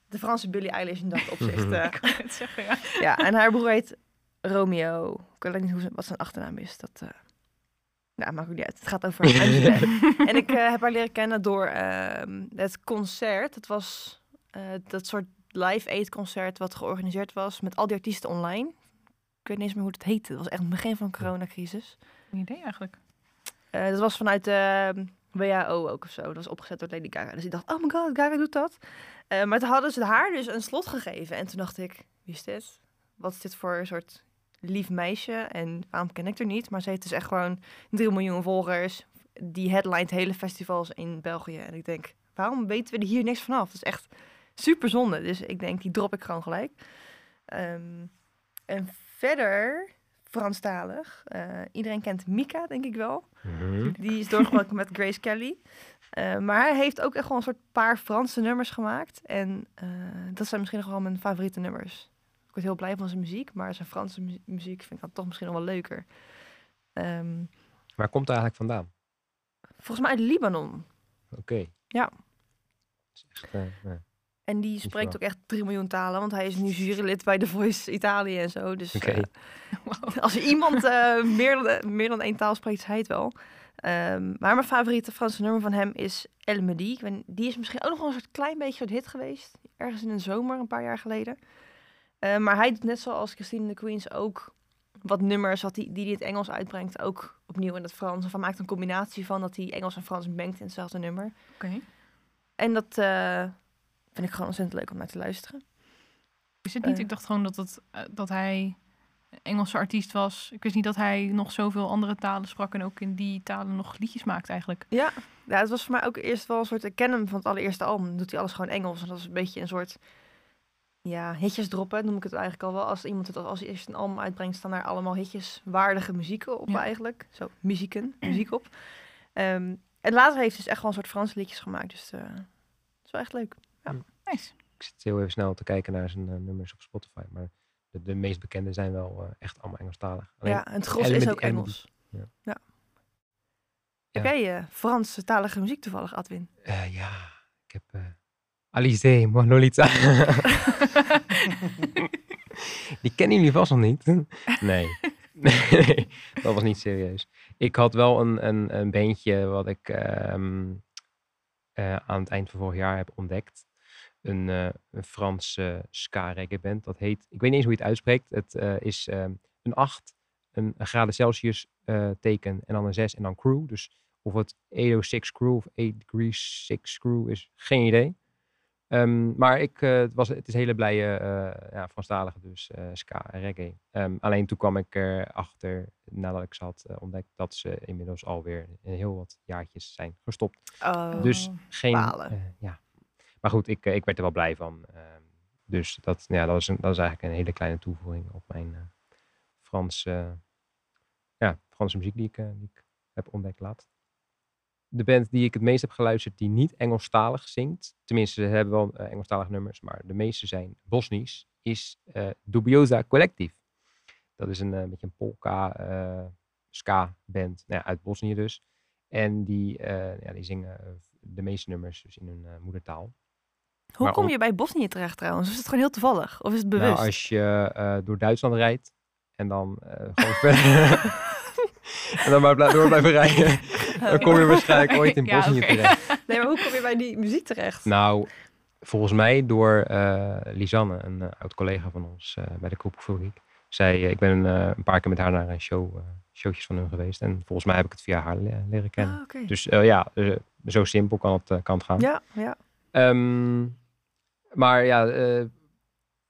[SPEAKER 3] de Franse Billie Eilish in dat opzicht.
[SPEAKER 2] Ik het zeggen, ja.
[SPEAKER 3] Ja, en haar broer heet Romeo. Ik weet niet hoe zijn, wat zijn achternaam is. Dat eh nou, maakt ook niet uit. Het gaat over Angela. en ik heb haar leren kennen door ehm, het concert. Het was eh, dat soort live aid concert wat georganiseerd was met al die artiesten online. Ik weet niet eens meer hoe het heette. Het was echt het begin van de coronacrisis.
[SPEAKER 2] Geen idee eigenlijk.
[SPEAKER 3] Eh, dat was vanuit de WHO ook of zo. Dat was opgezet door Lady Gaga. Dus ik dacht, oh my god, Gaga doet dat. Eh, maar toen hadden ze haar dus een slot gegeven. En toen dacht ik, wie is dit? Wat is dit voor een soort lief meisje? En waarom ken ik er niet? Maar ze heeft dus echt gewoon 3 miljoen volgers. Die headlined hele festivals in België. En ik denk, waarom weten we er hier niks vanaf? Dat is echt super zonde. Dus ik denk, die drop ik gewoon gelijk. Ehm, en verder, Franstalig. eh iedereen kent Mika, denk ik wel.
[SPEAKER 1] Mhm.
[SPEAKER 3] Die is doorgebroken met Grace Kelly. Eh, maar hij heeft ook echt wel een soort paar Franse nummers gemaakt. En eh, dat zijn misschien nog wel mijn favoriete nummers. Ik word heel blij van zijn muziek, maar zijn Franse mu- muziek vind ik dan toch misschien nog wel leuker. Ehm,
[SPEAKER 1] Waar komt het eigenlijk vandaan?
[SPEAKER 3] volgens mij uit Libanon.
[SPEAKER 1] Oké.
[SPEAKER 3] Ja.
[SPEAKER 1] Echt, ja.
[SPEAKER 3] En die spreekt ook echt 3 miljoen talen, want hij is nu jurylid bij The Voice Italië en zo. Dus
[SPEAKER 1] Oké.
[SPEAKER 3] eh,
[SPEAKER 2] Wow.
[SPEAKER 3] als iemand eh, meer, dan, meer dan één taal spreekt, is hij het wel. Ehm, maar mijn favoriete Franse nummer van hem is El Midi. Die is misschien ook nog wel een soort klein beetje een hit geweest. Ergens in de zomer, een paar jaar geleden. Eh, maar hij doet net zoals Christine de Queens ook wat nummers wat die, die hij in het Engels uitbrengt. Ook opnieuw in het Frans. Of hij maakt een combinatie van dat hij Engels en Frans mengt in hetzelfde nummer.
[SPEAKER 2] Oké.
[SPEAKER 3] En dat eh, vind ik gewoon ontzettend leuk om naar te luisteren.
[SPEAKER 2] Is het niet?
[SPEAKER 3] Eh.
[SPEAKER 2] ik dacht gewoon dat, het, eh, dat hij een Engelse artiest was. Ik wist niet dat hij nog zoveel andere talen sprak en ook in die talen nog liedjes maakt eigenlijk.
[SPEAKER 3] Ja, ja, het was voor mij ook eerst wel een soort... Ik ken hem van het allereerste album. Doet hij alles gewoon Engels. En dat is een beetje een soort... Ja, hitjes droppen noem ik het eigenlijk al wel. Als iemand het als, als eerst een album uitbrengt... staan daar allemaal hitjes waardige muzieken op
[SPEAKER 2] Ja.
[SPEAKER 3] eigenlijk. Zo, muzieken, muziek op. Ehm, en later heeft hij dus echt wel een soort Franse liedjes gemaakt. Dus eh dat is wel echt leuk.
[SPEAKER 2] Nice.
[SPEAKER 1] Ik zit heel even snel te kijken naar zijn eh, nummers op Spotify. Maar de, de meest bekende zijn wel eh, echt allemaal Engelstalig. Alleen,
[SPEAKER 3] ja, en het gros is ook. Engels.
[SPEAKER 1] Ja.
[SPEAKER 3] Ja. Eh, Franse talige muziek toevallig, Adwin.
[SPEAKER 1] eh, ja, ik heb eh Alizé Monolita. Die kennen jullie vast nog niet. Nee. nee, dat was niet serieus. Ik had wel een, een, een beentje wat ik ehm, eh, aan het eind van vorig jaar heb ontdekt. Een, eh een Franse ska reggae band. Dat heet, ik weet niet eens hoe je het uitspreekt. Het eh, is ehm, een 8, een, een graden Celsius eh, teken en dan een 6 en dan crew. Dus of het 806 crew of 8 degrees 6 crew is, geen idee. Ehm, maar ik, eh, het, was, het is hele blije eh ja, Franstalige, dus eh, ska en reggae. Ehm, alleen toen kwam ik erachter, nadat ik ze had eh, ontdekt, dat ze inmiddels alweer heel wat jaartjes zijn gestopt.
[SPEAKER 3] Oh.
[SPEAKER 1] Dus geen. eh, ja. Maar goed, ik, eh, ik werd er wel blij van. Ehm, dus dat, ja, dat, was eigenlijk een hele kleine toevoeging op mijn eh Franse, ja, Franse muziek die ik, eh, heb ontdekt laat. De band die ik het meest heb geluisterd die niet Engelstalig zingt, tenminste ze hebben wel Engelstalige nummers, maar de meeste zijn Bosnisch, is eh, Dubiosa Collective. Dat is een beetje een polka ska band nou ja, uit Bosnië dus. En die, ja, die zingen de meeste nummers dus in hun moedertaal.
[SPEAKER 3] Hoe
[SPEAKER 1] maar
[SPEAKER 3] kom
[SPEAKER 1] om-
[SPEAKER 3] je bij Bosnië terecht trouwens? Is het gewoon heel toevallig? Of is het bewust?
[SPEAKER 1] Nou, als je eh, door Duitsland rijdt en dan eh, gewoon verder... en dan maar door blijven rijden, dan kom je waarschijnlijk ooit in
[SPEAKER 2] Ja,
[SPEAKER 1] Bosnië terecht.
[SPEAKER 3] Nee, maar hoe kom je bij die muziek terecht?
[SPEAKER 1] Nou, volgens mij door eh Lisanne, een oud collega van ons bij de Koepelfabriek. Zij, ik ben een paar keer met haar naar een show, showtjes van hun geweest. En volgens mij heb ik het via haar le- leren kennen.
[SPEAKER 3] Ah.
[SPEAKER 1] Dus ja, zo simpel kan het, eh, kan het gaan.
[SPEAKER 3] Ja, ja.
[SPEAKER 1] Ehm, maar ja, eh,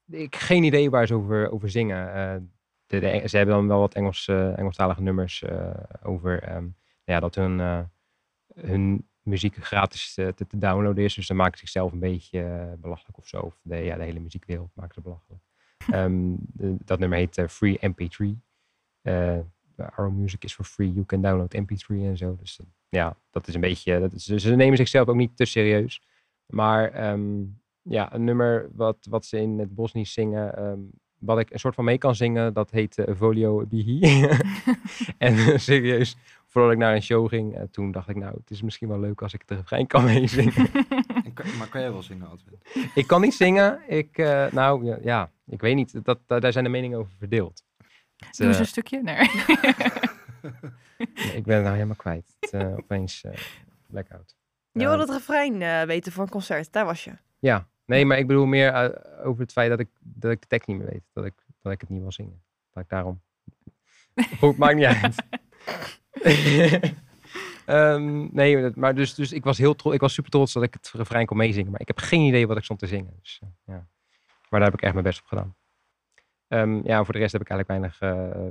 [SPEAKER 1] ik geen idee waar ze over, over zingen. Eh, ze hebben dan wel wat Engels, eh, Engelstalige nummers over ehm, nou ja, dat hun, hun muziek gratis te, te downloaden is. Dus dan maken ze zichzelf een beetje belachelijk of zo. Of de, ja, de hele muziekwereld maken ze belachelijk. Ehm, dat nummer heet Free MP3. Eh our music is for free. You can download MP3 en zo. Dus ja, dat is een beetje. Ze nemen zichzelf ook niet te serieus. Maar ehm, ja, een nummer wat, wat ze in het Bosnisch zingen, ehm, wat ik een soort van mee kan zingen, dat heet eh, Volio Bihi. en eh, serieus, voordat ik naar een show ging, eh, toen dacht ik, nou, het is misschien wel leuk als ik het refrein kan meezingen.
[SPEAKER 4] Maar kan jij wel zingen, Adwin?
[SPEAKER 1] ik kan niet zingen. Ik, eh, nou ja, ja, ik weet niet. Dat, dat- daar zijn de meningen over verdeeld. Het,
[SPEAKER 2] Doe eens een stukje. Nee.
[SPEAKER 1] ik ben het nou helemaal kwijt. Het, opeens blackout.
[SPEAKER 3] Je wilde het refrein eh, weten voor een concert. Daar was je.
[SPEAKER 1] Ja, nee, maar ik bedoel meer eh, over het feit dat ik, dat ik de tekst niet meer weet. Dat ik, dat ik het niet wil zingen. Dat ik daarom... Goed, maakt niet uit. Ehm, nee, maar dus, dus ik was heel trots. Ik was super trots dat ik het refrein kon meezingen. Maar ik heb geen idee wat ik stond te zingen. Dus, eh, ja. Maar daar heb ik echt mijn best op gedaan. Ehm, ja, voor de rest heb ik eigenlijk weinig eh,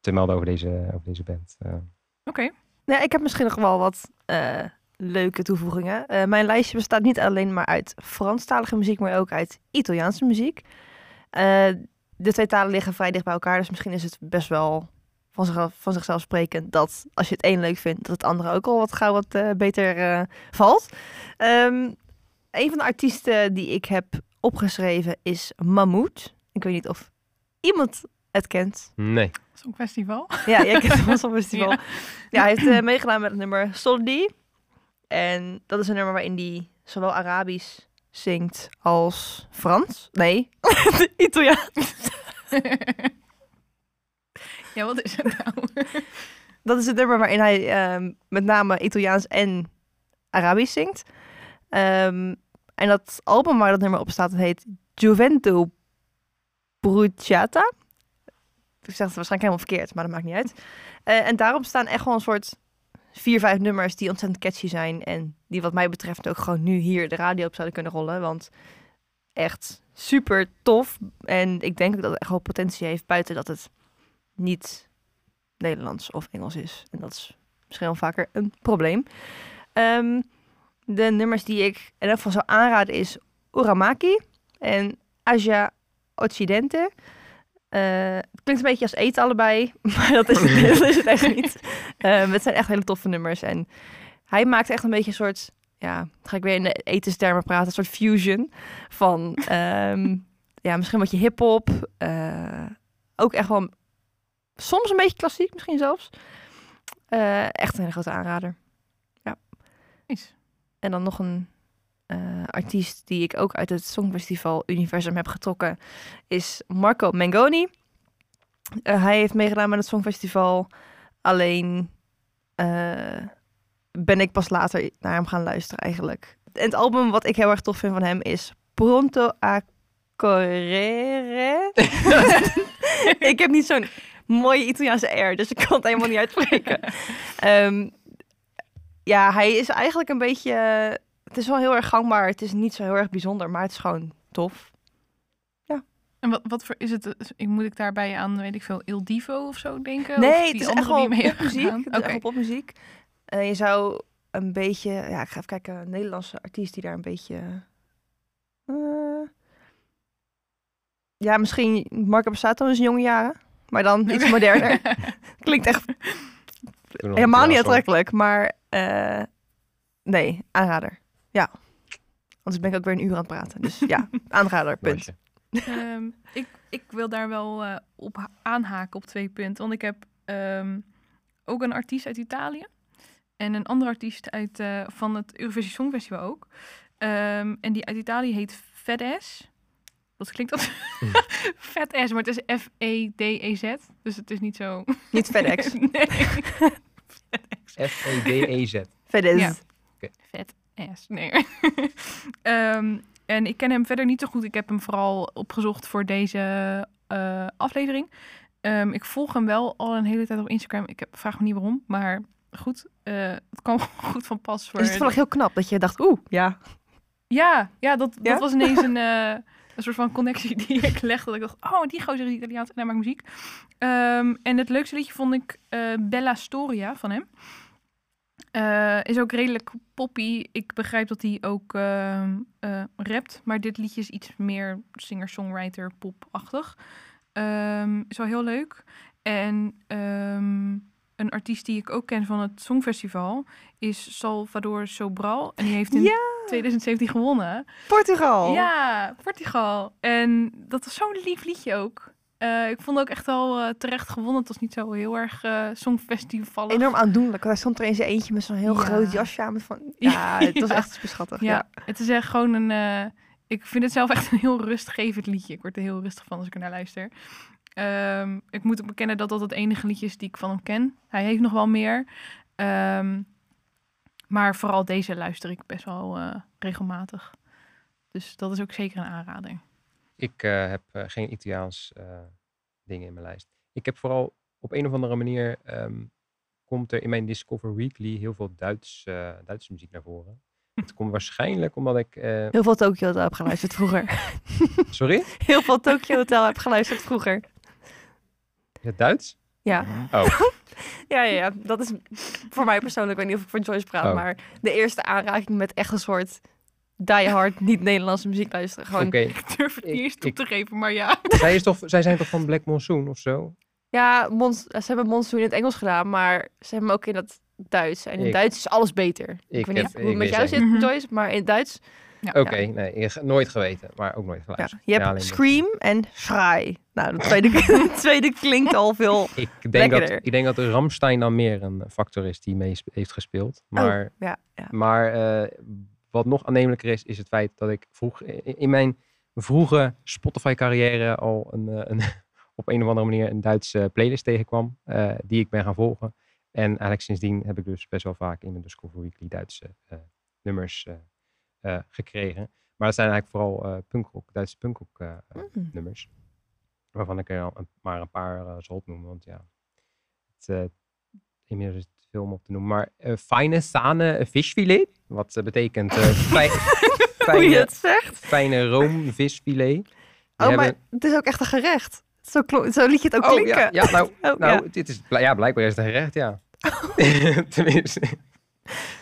[SPEAKER 1] te melden over deze, over deze band. Eh,
[SPEAKER 2] Oké.
[SPEAKER 3] Nee, ik heb misschien nog wel wat eh, leuke toevoegingen. Eh, mijn lijstje bestaat niet alleen maar uit Franstalige muziek, maar ook uit Italiaanse muziek. Eh, de twee talen liggen vrij dicht bij elkaar, dus misschien is het best wel van, zich, van zichzelf sprekend dat als je het een leuk vindt, dat het andere ook al wat gauw wat eh, beter eh, valt. Ehm, een van de artiesten die ik heb opgeschreven is Mammoet. Ik weet niet of iemand het kent.
[SPEAKER 1] nee.
[SPEAKER 2] Songfestival.
[SPEAKER 3] Ja, jij kent het van festival.
[SPEAKER 2] Ja.
[SPEAKER 3] Ja. hij heeft meegedaan met het nummer Soldi. En dat is een nummer waarin hij zowel Arabisch zingt als Frans. Nee, Italiaans.
[SPEAKER 2] ja, wat is het nou?
[SPEAKER 3] Dat is het nummer waarin hij ehm, met name Italiaans en Arabisch zingt. Ehm, en dat album waar dat nummer op staat, dat heet Gioventù Bruciata. Ik zeg het waarschijnlijk helemaal verkeerd, maar dat maakt niet uit. Eh, en daarop staan echt gewoon een soort vier, vijf nummers die ontzettend catchy zijn. En die wat mij betreft ook gewoon nu hier de radio op zouden kunnen rollen. Want echt super tof. En ik denk ook dat het echt wel potentie heeft buiten dat het niet Nederlands of Engels is. En dat is misschien wel vaker een probleem. Ehm, de nummers die ik in ieder zou aanraden is Uramaki en Asia Occidente. Eh, het klinkt een beetje als eten allebei, maar dat is het, dat is het echt niet. Ehm, het zijn echt hele toffe nummers. En hij maakt echt een beetje een soort, ja, ga ik weer in de etenstermen praten, een soort fusion van, ehm, ja, misschien wat je hip-hop. eh, ook echt wel soms een beetje klassiek misschien zelfs. Eh, echt een hele grote aanrader.
[SPEAKER 2] Nice.
[SPEAKER 3] En dan nog een eh, artiest die ik ook uit het Songfestival Universum heb getrokken, is Marco Mengoni. Eh, hij heeft meegedaan met het Songfestival. Alleen eh, ben ik pas later naar hem gaan luisteren eigenlijk. En het album wat ik heel erg tof vind van hem is Pronto a Correre. ik heb niet zo'n mooie Italiaanse air, dus ik kan het helemaal niet uitspreken. Ehm, ja, hij is eigenlijk een beetje het is wel heel erg gangbaar. Het is niet zo heel erg bijzonder, maar het is gewoon tof.
[SPEAKER 2] En wat, wat voor is het? eh, Ik moet ik daarbij aan, weet ik veel, Il Divo of zo denken?
[SPEAKER 3] Nee,
[SPEAKER 2] of
[SPEAKER 3] het
[SPEAKER 2] die
[SPEAKER 3] is
[SPEAKER 2] andere
[SPEAKER 3] echt wel
[SPEAKER 2] hebt
[SPEAKER 3] popmuziek. Het is echt popmuziek. Eh, je zou een beetje... Ja, ik ga even kijken. Een Nederlandse artiest die daar een beetje... eh, ja, misschien Marco Bassato in zijn jonge jaren. Maar dan iets moderner. Klinkt echt helemaal niet aantrekkelijk. Maar eh, nee, aanrader. Ja. Anders ben ik ook weer een uur aan het praten. Dus ja, aanrader, punt.
[SPEAKER 2] Ehm, ik, ik wil daar wel eh, op ha- aanhaken op twee punten. Want ik heb ehm, ook een artiest uit Italië. En een andere artiest uit, eh, van het Eurovisie Songfestival ook. Ehm, en die uit Italië heet Fedes. Wat klinkt dat? Vet S, maar het is F-E-D-E-Z. Dus het is niet zo...
[SPEAKER 3] Niet FedEx.
[SPEAKER 2] nee.
[SPEAKER 1] F-E-D-E-Z.
[SPEAKER 3] FedEx.
[SPEAKER 2] Ja. Vet ass. Nee. Ehm, en ik ken hem verder niet zo goed. Ik heb hem vooral opgezocht voor deze eh, aflevering. Ehm, ik volg hem wel al een hele tijd op Instagram. Ik heb, vraag me niet waarom, maar goed. eh, het kwam goed van pas voor.
[SPEAKER 3] Is het toevallig heel knap dat je dacht, oeh, ja.
[SPEAKER 2] Ja, ja, dat,
[SPEAKER 3] Ja?
[SPEAKER 2] dat was ineens een, eh, een soort van connectie die ik legde. Dat ik dacht, oh, die gozer is Italiaans en hij maakt muziek. Ehm, en het leukste liedje vond ik Bella Storia van hem. Eh, is ook redelijk poppy. Ik begrijp dat hij ook ehm, eh, rapt. Maar dit liedje is iets meer singer-songwriter pop-achtig. Ehm, is wel heel leuk. En ehm, een artiest die ik ook ken van het Songfestival is Salvador Sobral. En die heeft in
[SPEAKER 3] Ja,
[SPEAKER 2] 2017 gewonnen.
[SPEAKER 3] Portugal.
[SPEAKER 2] Ja, Portugal. En dat was zo'n lief liedje ook. Eh, ik vond ook echt wel eh, terecht gewonnen. Het was niet zo heel erg eh songfestival.
[SPEAKER 3] Enorm aandoenlijk. Hij stond er in zijn eentje met zo'n heel
[SPEAKER 2] Ja.
[SPEAKER 3] groot jasje aan. Met van, ja, het was echt super schattig.
[SPEAKER 2] Ja,
[SPEAKER 3] Ja.
[SPEAKER 2] het is echt gewoon een... ik vind het zelf echt een heel rustgevend liedje. Ik word er heel rustig van als ik er naar luister. Ehm, ik moet ook bekennen dat dat het enige liedje is die ik van hem ken. Hij heeft nog wel meer. Ehm, maar vooral deze luister ik best wel regelmatig. Dus dat is ook zeker een aanrader.
[SPEAKER 1] Ik eh, heb eh, geen Italiaans eh, dingen in mijn lijst. Ik heb vooral op een of andere manier ehm, komt er in mijn Discover Weekly heel veel Duits, eh, Duitse muziek naar voren. Het komt waarschijnlijk omdat ik. eh,
[SPEAKER 3] Heel veel Tokyo Hotel heb geluisterd vroeger.
[SPEAKER 1] sorry?
[SPEAKER 3] heel veel Tokyo Hotel heb geluisterd vroeger.
[SPEAKER 1] Is het Duits?
[SPEAKER 3] Ja.
[SPEAKER 1] Oh,
[SPEAKER 3] Ja, ja, ja, dat is voor mij persoonlijk, ik weet niet of ik voor Joyce praat,
[SPEAKER 1] Oh.
[SPEAKER 3] maar de eerste aanraking met echt een soort diehard niet-Nederlandse muziek luisteren. Gewoon,
[SPEAKER 1] oké.
[SPEAKER 2] Ik durf het niet eens toe
[SPEAKER 1] ik-
[SPEAKER 2] te geven, maar ja.
[SPEAKER 1] Zij, is toch, zij zijn toch van Black Monsoon of zo?
[SPEAKER 3] ja, Mons, ze hebben Monsoon in het Engels gedaan, maar ze hebben hem ook in het Duits. En in
[SPEAKER 1] Ik-
[SPEAKER 3] Duits is alles beter. Ik,
[SPEAKER 1] ik
[SPEAKER 3] weet niet
[SPEAKER 1] heb-
[SPEAKER 3] hoe het
[SPEAKER 1] ik
[SPEAKER 3] met jou zit,
[SPEAKER 2] niet.
[SPEAKER 3] Joyce, maar in het Duits,
[SPEAKER 2] ja.
[SPEAKER 1] Oké, nee, ik- nooit geweten, maar ook nooit
[SPEAKER 3] ja,
[SPEAKER 1] geluisterd.
[SPEAKER 3] je hebt
[SPEAKER 1] maar-
[SPEAKER 3] Scream en Schrei. Nou, de tweede, de tweede klinkt al veel...
[SPEAKER 1] Ik denk, dat, ik denk dat de Ramstein dan meer een factor is die mee heeft gespeeld. Maar,
[SPEAKER 3] Oh, ja, ja.
[SPEAKER 1] maar eh, wat nog aannemelijker is, is het feit dat ik vroeg, in mijn vroege Spotify-carrière al een, eh, een, op een of andere manier een Duitse playlist tegenkwam, eh, die ik ben gaan volgen. En eigenlijk sindsdien heb ik dus best wel vaak in mijn Discover Weekly Duitse eh, nummers gekregen. Maar dat zijn eigenlijk vooral punkrock, Duitse punkrock eh, eh,
[SPEAKER 3] Mm.
[SPEAKER 1] nummers. Waarvan ik er maar een paar zal opnoemen. Want ja, het, inmiddels om op te noemen. Maar eh fijne sane visfilet. Wat eh, betekent eh, fij-
[SPEAKER 3] Hoe je
[SPEAKER 1] fijne,
[SPEAKER 3] het zegt.
[SPEAKER 1] fijne roomvisfilet.
[SPEAKER 3] Oh, maar het is ook echt een gerecht. Zo, zo liet je het ook
[SPEAKER 1] Oh,
[SPEAKER 3] klinken.
[SPEAKER 1] ja, ja, nou,
[SPEAKER 3] Oh,
[SPEAKER 1] nou
[SPEAKER 3] ja.
[SPEAKER 1] dit is, ja, blijkbaar is het een gerecht, ja. Tenminste.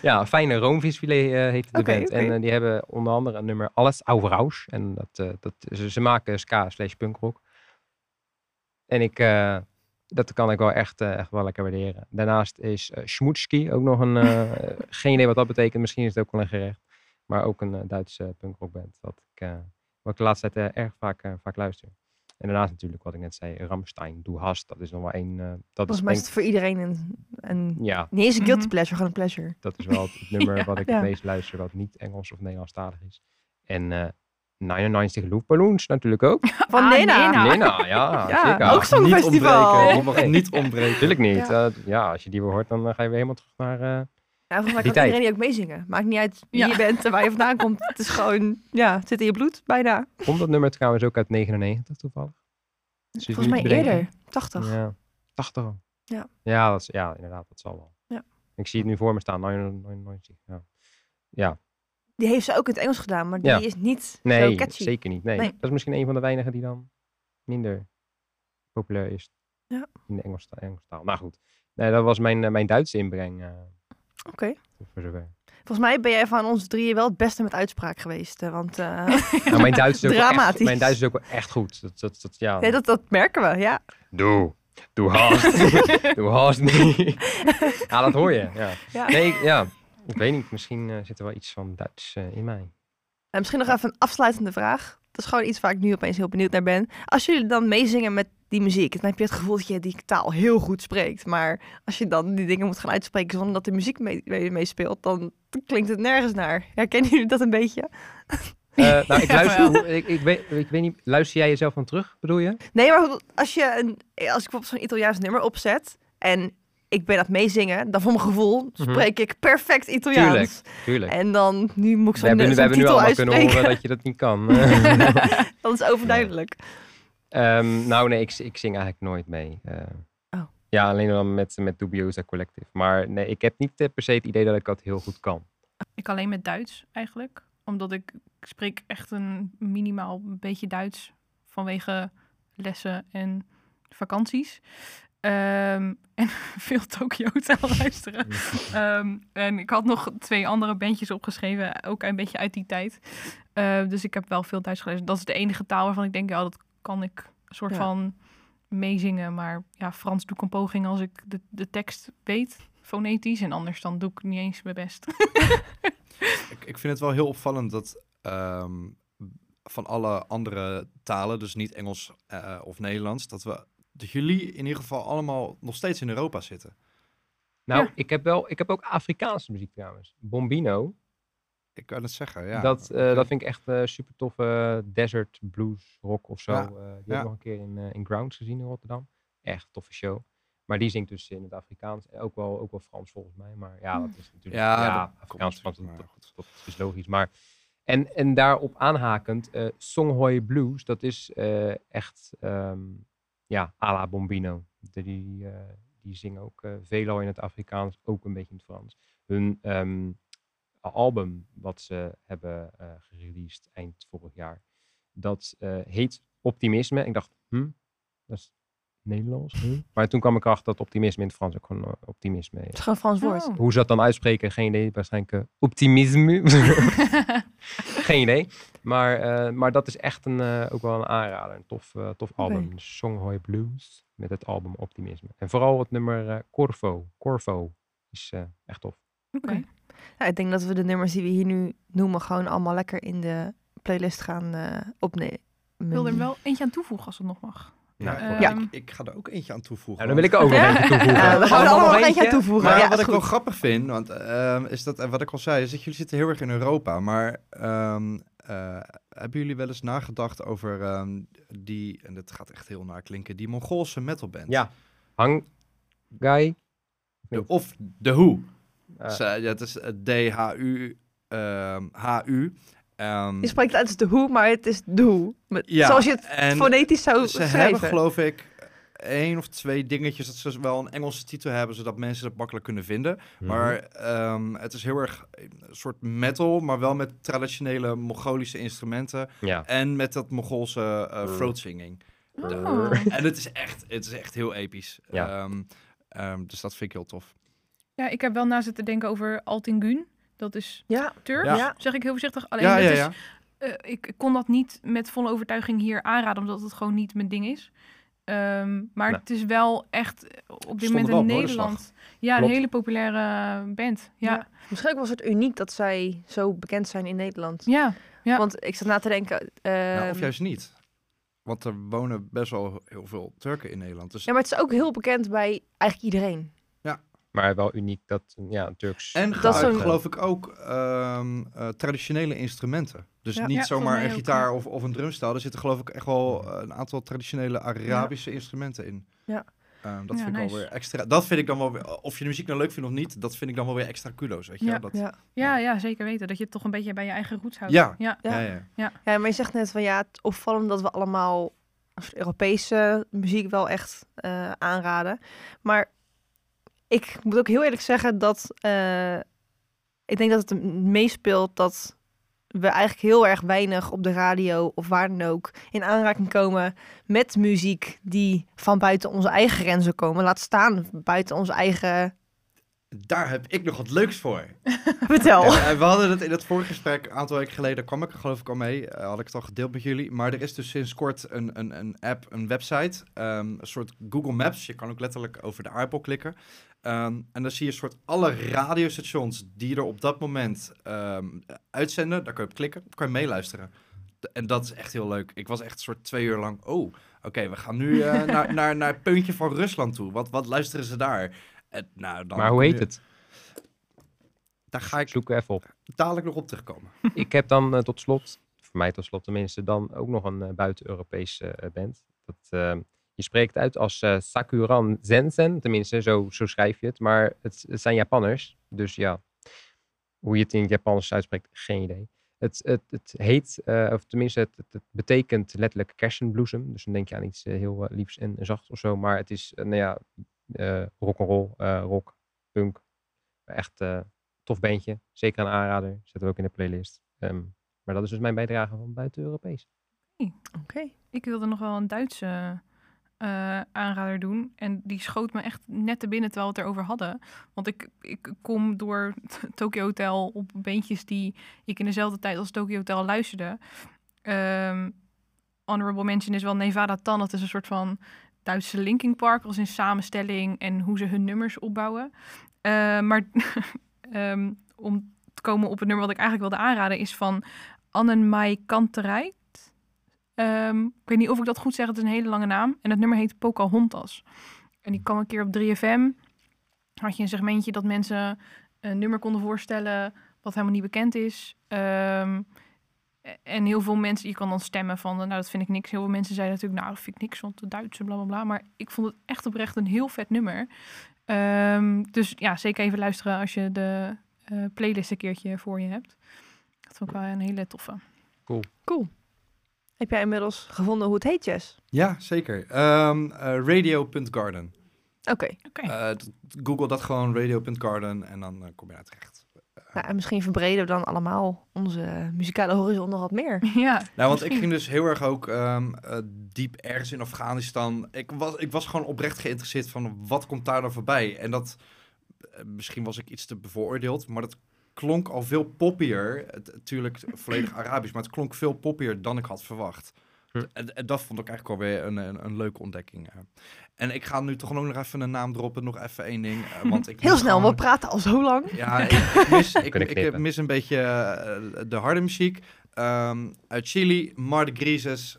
[SPEAKER 1] Ja, fijne roomvisfilet eh heet de
[SPEAKER 3] Oké,
[SPEAKER 1] band. En eh, die hebben onder andere een nummer Alles Auraus. En dat, eh, dat, ze, ze maken ska slash punkrock. En ik, eh, dat kan ik wel echt, eh, echt wel lekker waarderen. Daarnaast is uh, ook nog een, eh, geen idee wat dat betekent. Misschien is het ook wel een gerecht. Maar ook een Duitse punkrockband. Wat ik, wat ik de laatste tijd erg vaak, vaak luister. En daarnaast natuurlijk wat ik net zei, Ramstein, Du Hast. Dat is nog wel één. dat is
[SPEAKER 3] Volgens mij is het voor iedereen een, een
[SPEAKER 1] ja,
[SPEAKER 3] niet eens een guilty pleasure, gewoon een pleasure.
[SPEAKER 1] dat is wel het nummer
[SPEAKER 2] Ja.
[SPEAKER 1] wat ik
[SPEAKER 3] Ja.
[SPEAKER 1] het meest luister, wat niet Engels of Nederlandstalig is. En 99 Luftballons natuurlijk ook.
[SPEAKER 3] Van
[SPEAKER 2] Ah,
[SPEAKER 3] Nena.
[SPEAKER 1] Ja,
[SPEAKER 3] Ja,
[SPEAKER 1] zeker.
[SPEAKER 3] ook Songfestival.
[SPEAKER 4] Niet ontbreken. Mag niet ontbreken.
[SPEAKER 1] Natuurlijk niet.
[SPEAKER 3] Ja.
[SPEAKER 1] Eh, ja, als je die weer hoort, dan eh, ga je weer helemaal terug naar... eh,
[SPEAKER 3] Ja, volgens mij
[SPEAKER 1] Die
[SPEAKER 3] kan iedereen die ook meezingen. Maakt niet uit wie
[SPEAKER 2] Ja.
[SPEAKER 3] je bent en waar je vandaan komt. Het is gewoon, ja, het zit in je bloed, bijna.
[SPEAKER 1] Komt dat nummer trouwens ook uit 99 toevallig?
[SPEAKER 3] Volgens mij
[SPEAKER 1] bedenken?
[SPEAKER 3] eerder, 80.
[SPEAKER 1] Ja, 80 al.
[SPEAKER 3] Ja.
[SPEAKER 1] Ja, dat is, ja, inderdaad, dat zal wel.
[SPEAKER 3] Ja.
[SPEAKER 1] Ik zie het nu voor me staan, 99. Ja. ja.
[SPEAKER 3] Die heeft ze ook in het Engels gedaan, maar die
[SPEAKER 1] Ja.
[SPEAKER 3] is niet zo
[SPEAKER 1] Nee,
[SPEAKER 3] catchy.
[SPEAKER 1] zeker niet. Nee.
[SPEAKER 3] Nee.
[SPEAKER 1] Dat is misschien een van de weinigen die dan minder populair is
[SPEAKER 3] Ja.
[SPEAKER 1] in de Engels, Engels taal. Maar goed, nee, dat was mijn, eh, mijn Duitse inbreng. eh,
[SPEAKER 3] Oké.
[SPEAKER 1] voor zover.
[SPEAKER 3] Volgens mij ben jij van ons drieën wel het beste met uitspraak geweest. eh, Want
[SPEAKER 1] Nou, mijn Duits is ook echt, mijn Duits is ook wel echt goed. Dat, dat, dat, ja.
[SPEAKER 3] ja, dat, dat merken we, ja.
[SPEAKER 1] Doe. Doe haast. Doe haast niet. ja, dat hoor je. Ja.
[SPEAKER 3] ja.
[SPEAKER 1] Nee, ja. Ik weet niet. Misschien eh, zit er wel iets van Duits eh, in mij.
[SPEAKER 3] En misschien nog even een afsluitende vraag. Dat is gewoon iets waar ik nu opeens heel benieuwd naar ben. Als jullie dan meezingen met die muziek, dan heb je het gevoel dat je die taal heel goed spreekt. Maar als je dan die dingen moet gaan uitspreken zonder dat de muziek mee- mee- meespeelt, dan klinkt het nergens naar. Herkennen jullie dat een beetje?
[SPEAKER 1] Eh, nou, ik luister. ik, ik, weet, ik weet niet. Luister jij jezelf van terug, bedoel je?
[SPEAKER 3] Nee, maar als, je een, als ik bijvoorbeeld zo'n Italiaans nummer opzet en ik ben aan het meezingen, dan voor mijn gevoel
[SPEAKER 1] Mhm.
[SPEAKER 3] spreek ik perfect Italiaans.
[SPEAKER 1] Tuurlijk.
[SPEAKER 3] En dan, nu moet ik
[SPEAKER 1] We
[SPEAKER 3] zo'n
[SPEAKER 1] hebben, we hebben nu allemaal kunnen horen dat je dat niet kan.
[SPEAKER 3] dat is overduidelijk.
[SPEAKER 1] Ehm, nou, nee, ik, ik zing eigenlijk nooit mee. Eh,
[SPEAKER 3] Oh.
[SPEAKER 1] Ja, alleen dan met, met Dubiosa Collective. Maar nee, ik heb niet eh, per se het idee dat ik dat heel goed kan.
[SPEAKER 2] Ik alleen met Duits eigenlijk. Omdat ik, ik spreek echt een minimaal een beetje Duits vanwege lessen en vakanties. Ehm, en veel Tokyo Hotel luisteren. Ehm, en ik had nog twee andere bandjes opgeschreven, ook een beetje uit die tijd. Eh, dus ik heb wel veel Duits gelezen. Dat is de enige taal waarvan ik denk, ja, dat kan ik een soort
[SPEAKER 3] Ja.
[SPEAKER 2] van meezingen. Maar ja, Frans doe ik een poging als ik de, de tekst weet, fonetisch. En anders dan doe ik niet eens mijn best.
[SPEAKER 4] Ik, ik vind het wel heel opvallend dat ehm, van alle andere talen, dus niet Engels eh, of Nederlands, dat we dat jullie in ieder geval allemaal nog steeds in Europa zitten.
[SPEAKER 1] Nou,
[SPEAKER 2] Ja.
[SPEAKER 1] ik heb wel, ik heb ook Afrikaanse muziek trouwens. Bombino.
[SPEAKER 4] Ik kan het zeggen, ja.
[SPEAKER 1] dat, eh, dat vind ik echt eh, super toffe desert blues rock of zo.
[SPEAKER 4] Ja.
[SPEAKER 1] Eh, die heb ik nog een keer in, eh, in Grounds gezien in Rotterdam. Echt toffe show. Maar die zingt dus in het Afrikaans. En Ook wel, ook wel Frans volgens mij. Maar ja, dat is natuurlijk...
[SPEAKER 4] Ja,
[SPEAKER 1] Ja,
[SPEAKER 4] dat
[SPEAKER 1] Afrikaans, Frans, dat, is logisch. Maar, en, en daarop aanhakend, eh Songhoi Blues, dat is eh, echt ehm, ja, à la Bombino. Die, die, eh, die zingen ook eh veelal in het Afrikaans, ook een beetje in het Frans. Hun ehm, album wat ze hebben eh gereleased eind vorig jaar, dat eh, heet Optimisme. Ik dacht, hm, dat is Nederlands. hm? Maar toen kwam ik erachter dat optimisme in het Frans ook gewoon optimisme
[SPEAKER 3] Het
[SPEAKER 1] is.
[SPEAKER 3] is gewoon Frans woord.
[SPEAKER 2] Oh.
[SPEAKER 1] Hoe ze dat dan uitspreken, geen idee. Waarschijnlijk optimisme. geen idee. Maar, eh, maar dat is echt een, eh, ook wel een aanrader. Een tof, eh, tof album. Songhoi Blues met het album Optimisme. En vooral het nummer Corvo. Corvo is eh, echt tof.
[SPEAKER 2] Oké.
[SPEAKER 3] Ja, ik denk dat we de nummers die we hier nu noemen gewoon allemaal lekker in de playlist gaan eh opnemen.
[SPEAKER 2] Ik wil er wel eentje aan toevoegen als het nog mag.
[SPEAKER 1] Nou,
[SPEAKER 2] Ja,
[SPEAKER 1] voor-
[SPEAKER 3] Ja.
[SPEAKER 4] Ik, ik ga er ook eentje aan toevoegen.
[SPEAKER 1] Nou, dan wil ik ook nog
[SPEAKER 3] Ja?
[SPEAKER 1] eentje toevoegen.
[SPEAKER 3] Ja, we gaan er
[SPEAKER 1] Allemaal nog
[SPEAKER 3] eentje aan toevoegen.
[SPEAKER 4] Maar
[SPEAKER 3] ja,
[SPEAKER 4] wat ik wel grappig vind, want ehm, is dat, en wat ik al zei, is dat jullie zitten heel erg in Europa. Maar ehm, eh, hebben jullie wel eens nagedacht over ehm, die, en dat gaat echt heel naar klinken, die Mongoolse metalband?
[SPEAKER 1] Ja. Hang Guy.
[SPEAKER 4] De, of The Who. Ze- ja, het is eh, D-H-U. ehm, H-U. Ehm,
[SPEAKER 3] Je spreekt het uit als de hoe, maar het is de hoe. Met-
[SPEAKER 4] ja,
[SPEAKER 3] Zoals je het fonetisch zou
[SPEAKER 4] Ze
[SPEAKER 3] schrijven.
[SPEAKER 4] hebben geloof ik één of twee dingetjes dat ze wel een Engelse titel hebben, zodat mensen het makkelijk kunnen vinden.
[SPEAKER 1] mhm.
[SPEAKER 4] Maar ehm, het is heel erg een soort metal, maar wel met traditionele Mongolische instrumenten.
[SPEAKER 1] Ja.
[SPEAKER 4] En met dat Mongoolse eh
[SPEAKER 1] Mm.
[SPEAKER 4] throat singing.
[SPEAKER 2] Oh.
[SPEAKER 4] En het is echt, het is echt heel episch.
[SPEAKER 1] Ja.
[SPEAKER 4] Ehm, ehm, dus dat vind ik heel tof.
[SPEAKER 2] Ja, ik heb wel na zitten denken over Altingun. Dat is
[SPEAKER 3] Ja,
[SPEAKER 2] Turks,
[SPEAKER 4] Ja.
[SPEAKER 2] zeg ik heel voorzichtig. Alleen
[SPEAKER 4] ja,
[SPEAKER 2] dat
[SPEAKER 4] ja,
[SPEAKER 2] is, eh, ik kon dat niet met volle overtuiging hier aanraden, omdat het gewoon niet mijn ding is. Ehm, maar
[SPEAKER 1] Nou.
[SPEAKER 2] het is wel echt eh, op dit moment in. Nederland. Ja, een hele populaire band. Ja,
[SPEAKER 3] Ja. Misschien ook was het uniek dat zij zo bekend zijn in Nederland.
[SPEAKER 2] ja. Ja.
[SPEAKER 3] Want ik zat na te denken...
[SPEAKER 4] Nou, of
[SPEAKER 3] ehm,
[SPEAKER 4] juist niet. Want er wonen best wel heel veel Turken in Nederland. Dus
[SPEAKER 3] Ja, maar het is ook heel bekend bij eigenlijk iedereen.
[SPEAKER 1] Maar wel uniek dat ja, een Turks...
[SPEAKER 4] En
[SPEAKER 3] Dat is
[SPEAKER 4] geloof ik ook ehm, eh, traditionele instrumenten. Dus
[SPEAKER 3] Ja.
[SPEAKER 4] niet
[SPEAKER 2] Ja,
[SPEAKER 4] zomaar een gitaar
[SPEAKER 2] ja.
[SPEAKER 4] of, of een drumstel. Er zitten geloof ik echt wel eh, een aantal traditionele Arabische instrumenten in.
[SPEAKER 3] Ja.
[SPEAKER 4] Ehm, dat
[SPEAKER 2] Ja,
[SPEAKER 4] vind ik wel weer extra. Dat vind ik dan wel weer. Of je de muziek nou leuk vindt of niet, dat vind ik dan wel weer extra kudo's. Weet je?
[SPEAKER 2] Ja.
[SPEAKER 4] wel? Dat,
[SPEAKER 3] Ja.
[SPEAKER 2] Ja, ja, zeker weten. Dat je het toch een beetje bij je eigen roots houdt.
[SPEAKER 4] Ja.
[SPEAKER 2] ja.
[SPEAKER 3] Ja.
[SPEAKER 4] ja, ja.
[SPEAKER 3] ja, maar je zegt net van ja, het opvallend dat we allemaal Europese muziek wel echt eh, aanraden. Maar ik moet ook heel eerlijk zeggen dat eh, ik denk dat het meespeelt dat we eigenlijk heel erg weinig op de radio of waar dan ook in aanraking komen met muziek die van buiten onze eigen grenzen komen. Laat staan buiten onze eigen...
[SPEAKER 4] Daar heb ik nog wat leuks voor.
[SPEAKER 3] Vertel.
[SPEAKER 4] Ja, we hadden het in het vorige gesprek, een aantal weken geleden, kwam ik er geloof ik al mee, eh, had ik het al gedeeld met jullie. Maar er is dus sinds kort een, een, een app, een website, ehm, een soort Google Maps. Je kan ook letterlijk over de aardbol klikken. Ehm, en dan zie je een soort alle radiostations die er op dat moment ehm, uitzenden. Daar kun je op klikken, kan je meeluisteren. En dat is echt heel leuk. Ik was echt een soort twee uur lang, oh, oké, we gaan nu eh, naar, naar, naar het puntje van Rusland toe. Wat, wat luisteren ze daar? En, nou, dan
[SPEAKER 1] Maar hoe heet het?
[SPEAKER 4] Daar ga ik
[SPEAKER 1] Zoek even op.
[SPEAKER 4] dadelijk nog op terugkomen.
[SPEAKER 1] Ik heb dan eh, tot slot, voor mij tot slot tenminste, dan ook nog een eh, buiten-Europese eh, band. Dat, eh, je spreekt uit als eh, Sakuran Zensen, tenminste, zo, zo schrijf je het. Maar het, het zijn Japanners, dus ja, hoe je het in het Japans uitspreekt, geen idee. Het, het, het heet, eh, of tenminste, het, betekent letterlijk kersenbloesem. Dus dan denk je aan iets eh, heel eh, liefs en zacht of zo. Maar het is, eh, nou ja, eh rock'n'roll, eh, rock, punk. Echt eh tof bandje. Zeker een aanrader. Zetten we ook in de playlist. Ehm, maar dat is dus mijn bijdrage van buiten Europees.
[SPEAKER 3] Oké.
[SPEAKER 2] Ik wilde nog wel een Duitse eh, aanrader doen. En die schoot me echt net te binnen terwijl we het erover hadden. Want ik, ik kom door Tokyo Hotel op beentjes die ik in dezelfde tijd als Tokyo Hotel luisterde. Ehm, honorable mention is wel Nevada Tan. Dat is een soort van Duitse Linkin Park als in samenstelling en hoe ze hun nummers opbouwen. Eh, maar ehm, om te komen op het nummer wat ik eigenlijk wilde aanraden is van Annenmai Kanterij. Ehm, ik weet niet of ik dat goed zeg, het is een hele lange naam. En het nummer heet Pocahontas. En die kwam een keer op 3FM. Had je een segmentje dat mensen een nummer konden voorstellen wat helemaal niet bekend is. Ehm, en heel veel mensen, je kan dan stemmen van, nou dat vind ik niks. Heel veel mensen zeiden natuurlijk, nou dat vind ik niks, want de Duitse bla bla bla. Maar ik vond het echt oprecht een heel vet nummer. Ehm, dus ja, zeker even luisteren als je de eh, playlist een keertje voor je hebt. Dat vond ik wel een hele toffe.
[SPEAKER 3] Cool. Heb jij inmiddels gevonden hoe het heet, Jess?
[SPEAKER 4] Ja, zeker. Ehm, eh, radio.garden.
[SPEAKER 3] Oké.
[SPEAKER 4] Eh, Google dat gewoon radio.garden en dan eh, kom je daar terecht.
[SPEAKER 3] Nou, en misschien verbreden we dan allemaal onze muzikale horizon nog wat meer.
[SPEAKER 2] ja.
[SPEAKER 4] Nou, want ik ging dus heel erg ook ehm, eh, diep ergens in Afghanistan. Ik was, ik was gewoon oprecht geïnteresseerd van wat komt daar dan voorbij. En dat, eh, misschien was ik iets te bevooroordeeld, maar dat klonk al veel poppier. Het- Natuurlijk volledig Arabisch, maar het klonk veel poppier dan ik had verwacht.
[SPEAKER 1] Hm.
[SPEAKER 4] En, dat vond ik eigenlijk alweer een, een, een leuke ontdekking. eh. En ik ga nu toch ook nog even een naam droppen, nog even één ding. eh, want ik
[SPEAKER 3] Heel snel,
[SPEAKER 4] gewoon-
[SPEAKER 3] we praten al zo lang.
[SPEAKER 4] ja, ik mis, ik, ik mis een beetje eh, de harde muziek. Ehm, uit Chili, Mar de Grises,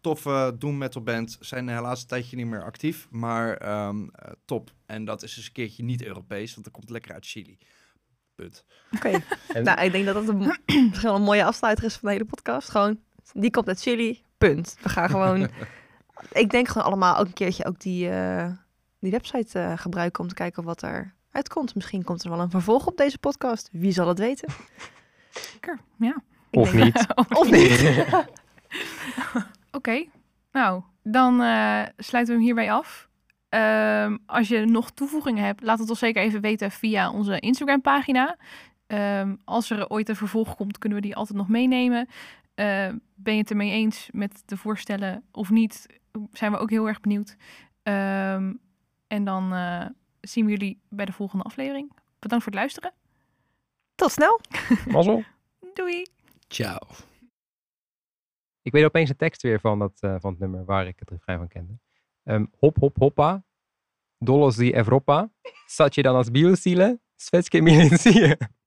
[SPEAKER 4] toffe doom metal band. Zijn helaas een tijdje niet meer actief, maar ehm, eh, top. En dat is dus een keertje niet Europees, want dat komt lekker uit Chili. Punt.
[SPEAKER 3] Oké.
[SPEAKER 1] En-
[SPEAKER 3] Nou, ik denk dat dat een, een mooie afsluiter is van de hele podcast. Gewoon, die komt uit Chili, punt. We gaan gewoon... ik denk gewoon allemaal ook een keertje ook die, eh, die website eh, gebruiken om te kijken wat er uitkomt. Misschien komt er wel een vervolg op deze podcast. Wie zal het weten?
[SPEAKER 2] Zeker, ja.
[SPEAKER 1] Of
[SPEAKER 3] denk-
[SPEAKER 1] niet.
[SPEAKER 3] Of niet?
[SPEAKER 2] Oké, nou, dan eh, sluiten we hem hierbij af. Ehm, als je nog toevoegingen hebt, laat het ons zeker even weten via onze Instagram-pagina. Ehm, als er ooit een vervolg komt, kunnen we die altijd nog meenemen. Eh, ben je het ermee eens met de voorstellen of niet? Zijn we ook heel erg benieuwd. Ehm, en dan eh, zien we jullie bij de volgende aflevering. Bedankt voor het luisteren.
[SPEAKER 3] Tot snel.
[SPEAKER 1] Mazzel.
[SPEAKER 2] Doei!
[SPEAKER 4] Ciao.
[SPEAKER 1] Ik weet opeens de tekst weer van, dat, eh, van het nummer waar ik het refrein van kende. Ehm, hop, hop, hoppa. Dolos die Europa. Zat je dan als biosiele? Svetske militie.